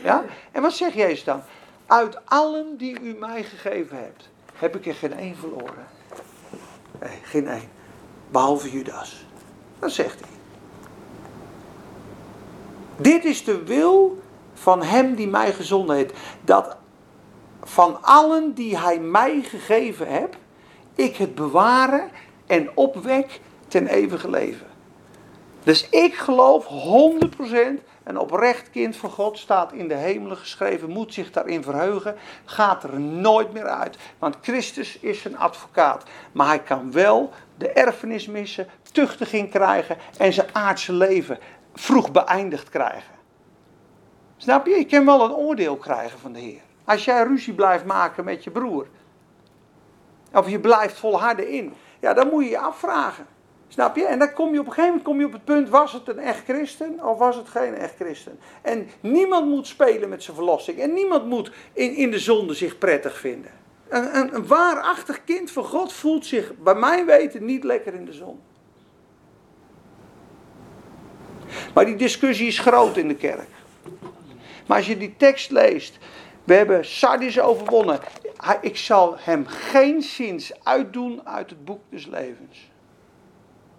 Ja? En wat zegt Jezus dan? Uit allen die u mij gegeven hebt, heb ik er geen één verloren. Nee, geen één. Behalve Judas. Dat zegt hij. Dit is de wil van hem die mij gezonden heeft. Dat van allen die hij mij gegeven hebt, ik het bewaren en opwek ten eeuwige leven. Dus ik geloof 100% een oprecht kind van God staat in de hemelen geschreven, moet zich daarin verheugen, gaat er nooit meer uit. Want Christus is zijn advocaat. Maar hij kan wel de erfenis missen, tuchtiging krijgen en zijn aardse leven vroeg beëindigd krijgen. Snap je? Je kan wel een oordeel krijgen van de Heer. Als jij ruzie blijft maken met je broer, of je blijft volharden in, ja, dan moet je je afvragen. Snap je? En dan kom je op een gegeven moment kom je op het punt, was het een echt christen of was het geen echt christen? En niemand moet spelen met zijn verlossing. En niemand moet in, in de zonde zich prettig vinden. Een, een, waarachtig kind van God voelt zich, bij mijn weten, niet lekker in de zon. Maar die discussie is groot in de kerk. Maar als je die tekst leest, we hebben Sardis overwonnen. Ik zal hem geen zins uitdoen uit het boek des levens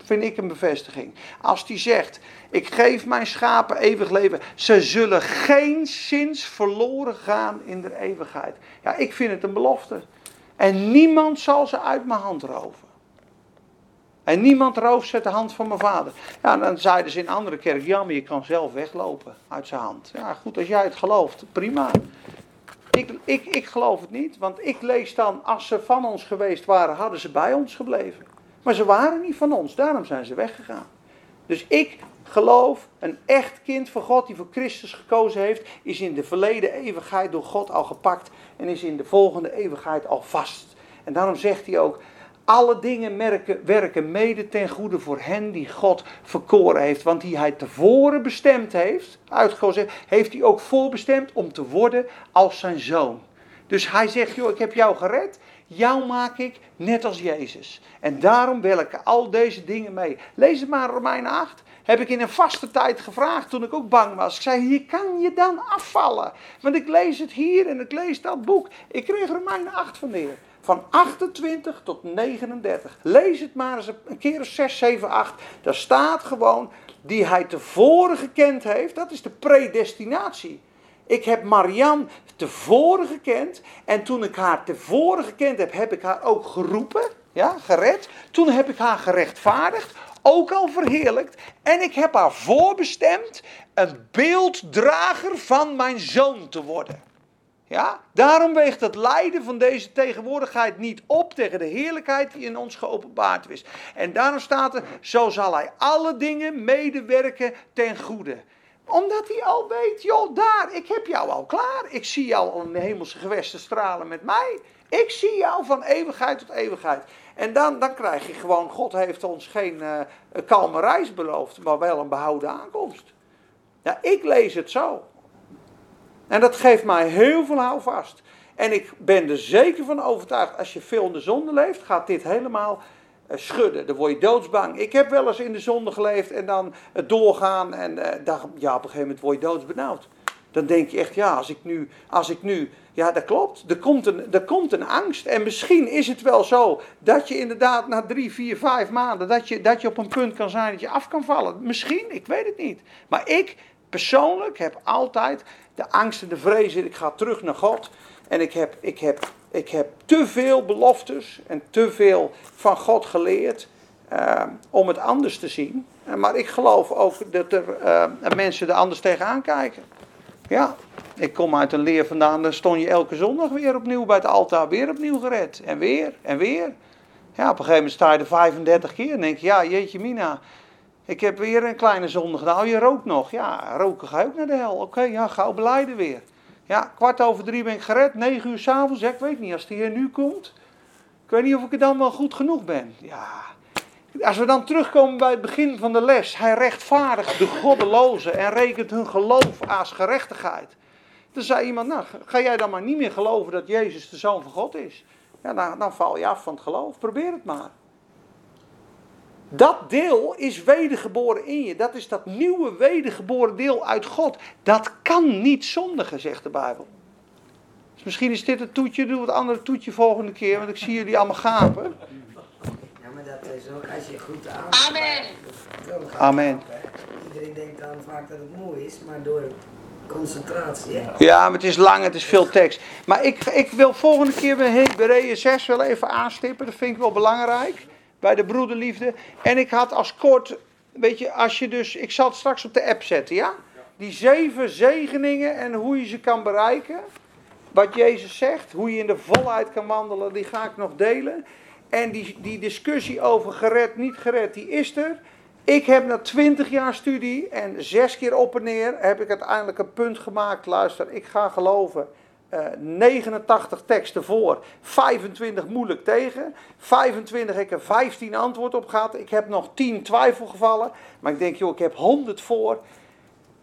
vind ik een bevestiging. Als die zegt, ik geef mijn schapen eeuwig leven, ze zullen geen zins verloren gaan in de eeuwigheid. Ja, ik vind het een belofte. En niemand zal ze uit mijn hand roven. En niemand rooft ze de hand van mijn vader. Ja, dan zeiden ze in andere kerk, ja, maar je kan zelf weglopen uit zijn hand. Ja, goed, als jij het gelooft, prima. Ik, ik, ik geloof het niet, want ik lees dan, als ze van ons geweest waren, hadden ze bij ons gebleven. Maar ze waren niet van ons, daarom zijn ze weggegaan. Dus ik geloof, een echt kind van God die voor Christus gekozen heeft, is in de verleden eeuwigheid door God al gepakt en is in de volgende eeuwigheid al vast. En daarom zegt hij ook, alle dingen merken, werken mede ten goede voor hen die God verkoren heeft. Want die hij tevoren bestemd heeft, uitgekozen heeft hij ook voorbestemd om te worden als zijn zoon. Dus hij zegt, joh, ik heb jou gered Jou maak ik net als Jezus. En daarom wil ik al deze dingen mee. Lees het maar Romein 8. Heb ik in een vaste tijd gevraagd toen ik ook bang was. Ik zei, hier kan je dan afvallen. Want ik lees het hier en ik lees dat boek. Ik kreeg Romein 8 van de Heer. Van 28 tot 39. Lees het maar eens een keer of 6, 7, 8. Daar staat gewoon die hij tevoren gekend heeft. Dat is de predestinatie. Ik heb Marianne tevoren gekend. En toen ik haar tevoren gekend heb, heb ik haar ook geroepen. Ja, gered. Toen heb ik haar gerechtvaardigd. Ook al verheerlijkt. En ik heb haar voorbestemd een beelddrager van mijn zoon te worden. Ja, daarom weegt het lijden van deze tegenwoordigheid niet op tegen de heerlijkheid die in ons geopenbaard is. En daarom staat er, zo zal hij alle dingen medewerken ten goede omdat hij al weet, joh, daar, ik heb jou al klaar. Ik zie jou al in de hemelse gewesten stralen met mij. Ik zie jou van eeuwigheid tot eeuwigheid. En dan, dan krijg je gewoon, God heeft ons geen uh, kalme reis beloofd, maar wel een behouden aankomst. Ja, ik lees het zo. En dat geeft mij heel veel houvast. En ik ben er zeker van overtuigd, als je veel in de zonde leeft, gaat dit helemaal schudden. Dan word je doodsbang. Ik heb wel eens in de zonde geleefd en dan het doorgaan. En uh, ja, op een gegeven moment word je doodsbenauwd. Dan denk je echt, ja, als ik nu, als ik nu, ja, dat klopt. Er komt, een, er komt een angst. En misschien is het wel zo dat je inderdaad na drie, vier, vijf maanden, dat je, dat je op een punt kan zijn dat je af kan vallen. Misschien, ik weet het niet. Maar ik persoonlijk heb altijd de angst en de vrees. Ik ga terug naar God. En ik heb, ik heb ik heb te veel beloftes en te veel van God geleerd uh, om het anders te zien. Maar ik geloof ook dat er uh, mensen er anders tegenaan kijken. Ja, ik kom uit een leer vandaan, dan stond je elke zondag weer opnieuw bij het altaar, weer opnieuw gered. En weer, en weer. Ja, op een gegeven moment sta je er 35 keer en denk je, ja, jeetje mina, ik heb weer een kleine zonde gedaan. Oh, je rookt nog. Ja, roken ga je ook naar de hel. Oké, ja, gauw beleiden weer. Ja, kwart over drie ben ik gered, negen uur s'avonds. Ik weet niet, als die hier nu komt, ik weet niet of ik er dan wel goed genoeg ben. Ja, als we dan terugkomen bij het begin van de les. Hij rechtvaardigt de goddelozen en rekent hun geloof als gerechtigheid. Dan zei iemand, nou, ga jij dan maar niet meer geloven dat Jezus de Zoon van God is? Ja, dan, dan val je af van het geloof. Probeer het maar. Dat deel is wedergeboren in je. Dat is dat nieuwe wedergeboren deel uit God. Dat kan niet zondigen, zegt de Bijbel. Dus misschien is dit het toetje, doe het andere toetje volgende keer, want ik zie jullie allemaal gapen. Ja, maar dat is ook als je goed aan. Amen. Amen. Iedereen denkt dan vaak dat het mooi is, maar door concentratie. Hè? Ja, maar het is lang, het is veel tekst. Maar ik, ik wil volgende keer bij Hebreeën 6 wel even aanstippen. Dat vind ik wel belangrijk. Bij de broederliefde. En ik had als kort, weet je, als je dus, ik zal het straks op de app zetten, ja? Die zeven zegeningen en hoe je ze kan bereiken. Wat Jezus zegt, hoe je in de volheid kan wandelen, die ga ik nog delen. En die, die discussie over gered, niet gered, die is er. Ik heb na 20 jaar studie en zes keer op en neer heb ik uiteindelijk een punt gemaakt. Luister, ik ga geloven. Eh, 89 teksten voor, 25 moeilijk tegen. 25 heb ik er 15 antwoord op gehad. Ik heb nog 10 twijfelgevallen. Maar ik denk, joh, ik heb 100 voor.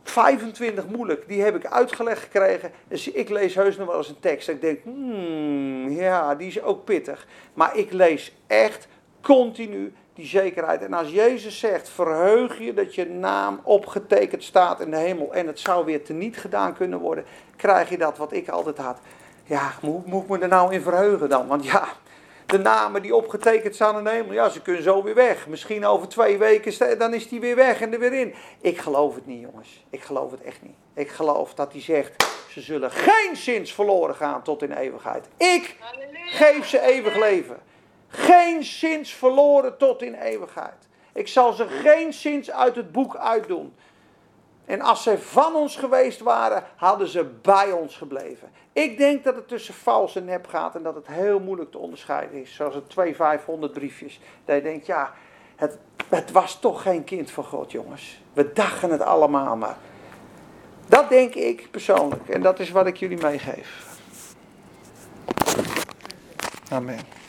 25 moeilijk, die heb ik uitgelegd gekregen. Dus ik lees heus nog wel eens een tekst. En ik denk, hmm, ja, die is ook pittig. Maar ik lees echt continu die zekerheid. En als Jezus zegt, verheug je dat je naam opgetekend staat in de hemel. En het zou weer teniet gedaan kunnen worden. Krijg je dat wat ik altijd had. Ja, hoe moet ik me er nou in verheugen dan? Want ja, de namen die opgetekend staan in de hemel, ja, ze kunnen zo weer weg. Misschien over twee weken, dan is die weer weg en er weer in. Ik geloof het niet, jongens. Ik geloof het echt niet. Ik geloof dat hij zegt, ze zullen geen zins verloren gaan tot in eeuwigheid. Ik geef ze eeuwig leven. Geen zins verloren tot in eeuwigheid. Ik zal ze geen zins uit het boek uitdoen. En als ze van ons geweest waren, hadden ze bij ons gebleven. Ik denk dat het tussen vals en nep gaat en dat het heel moeilijk te onderscheiden is. Zoals het 2 500 briefjes. Dat je denkt, ja, het, het was toch geen kind van God, jongens. We dachten het allemaal maar. Dat denk ik persoonlijk. En dat is wat ik jullie meegeef. Amen.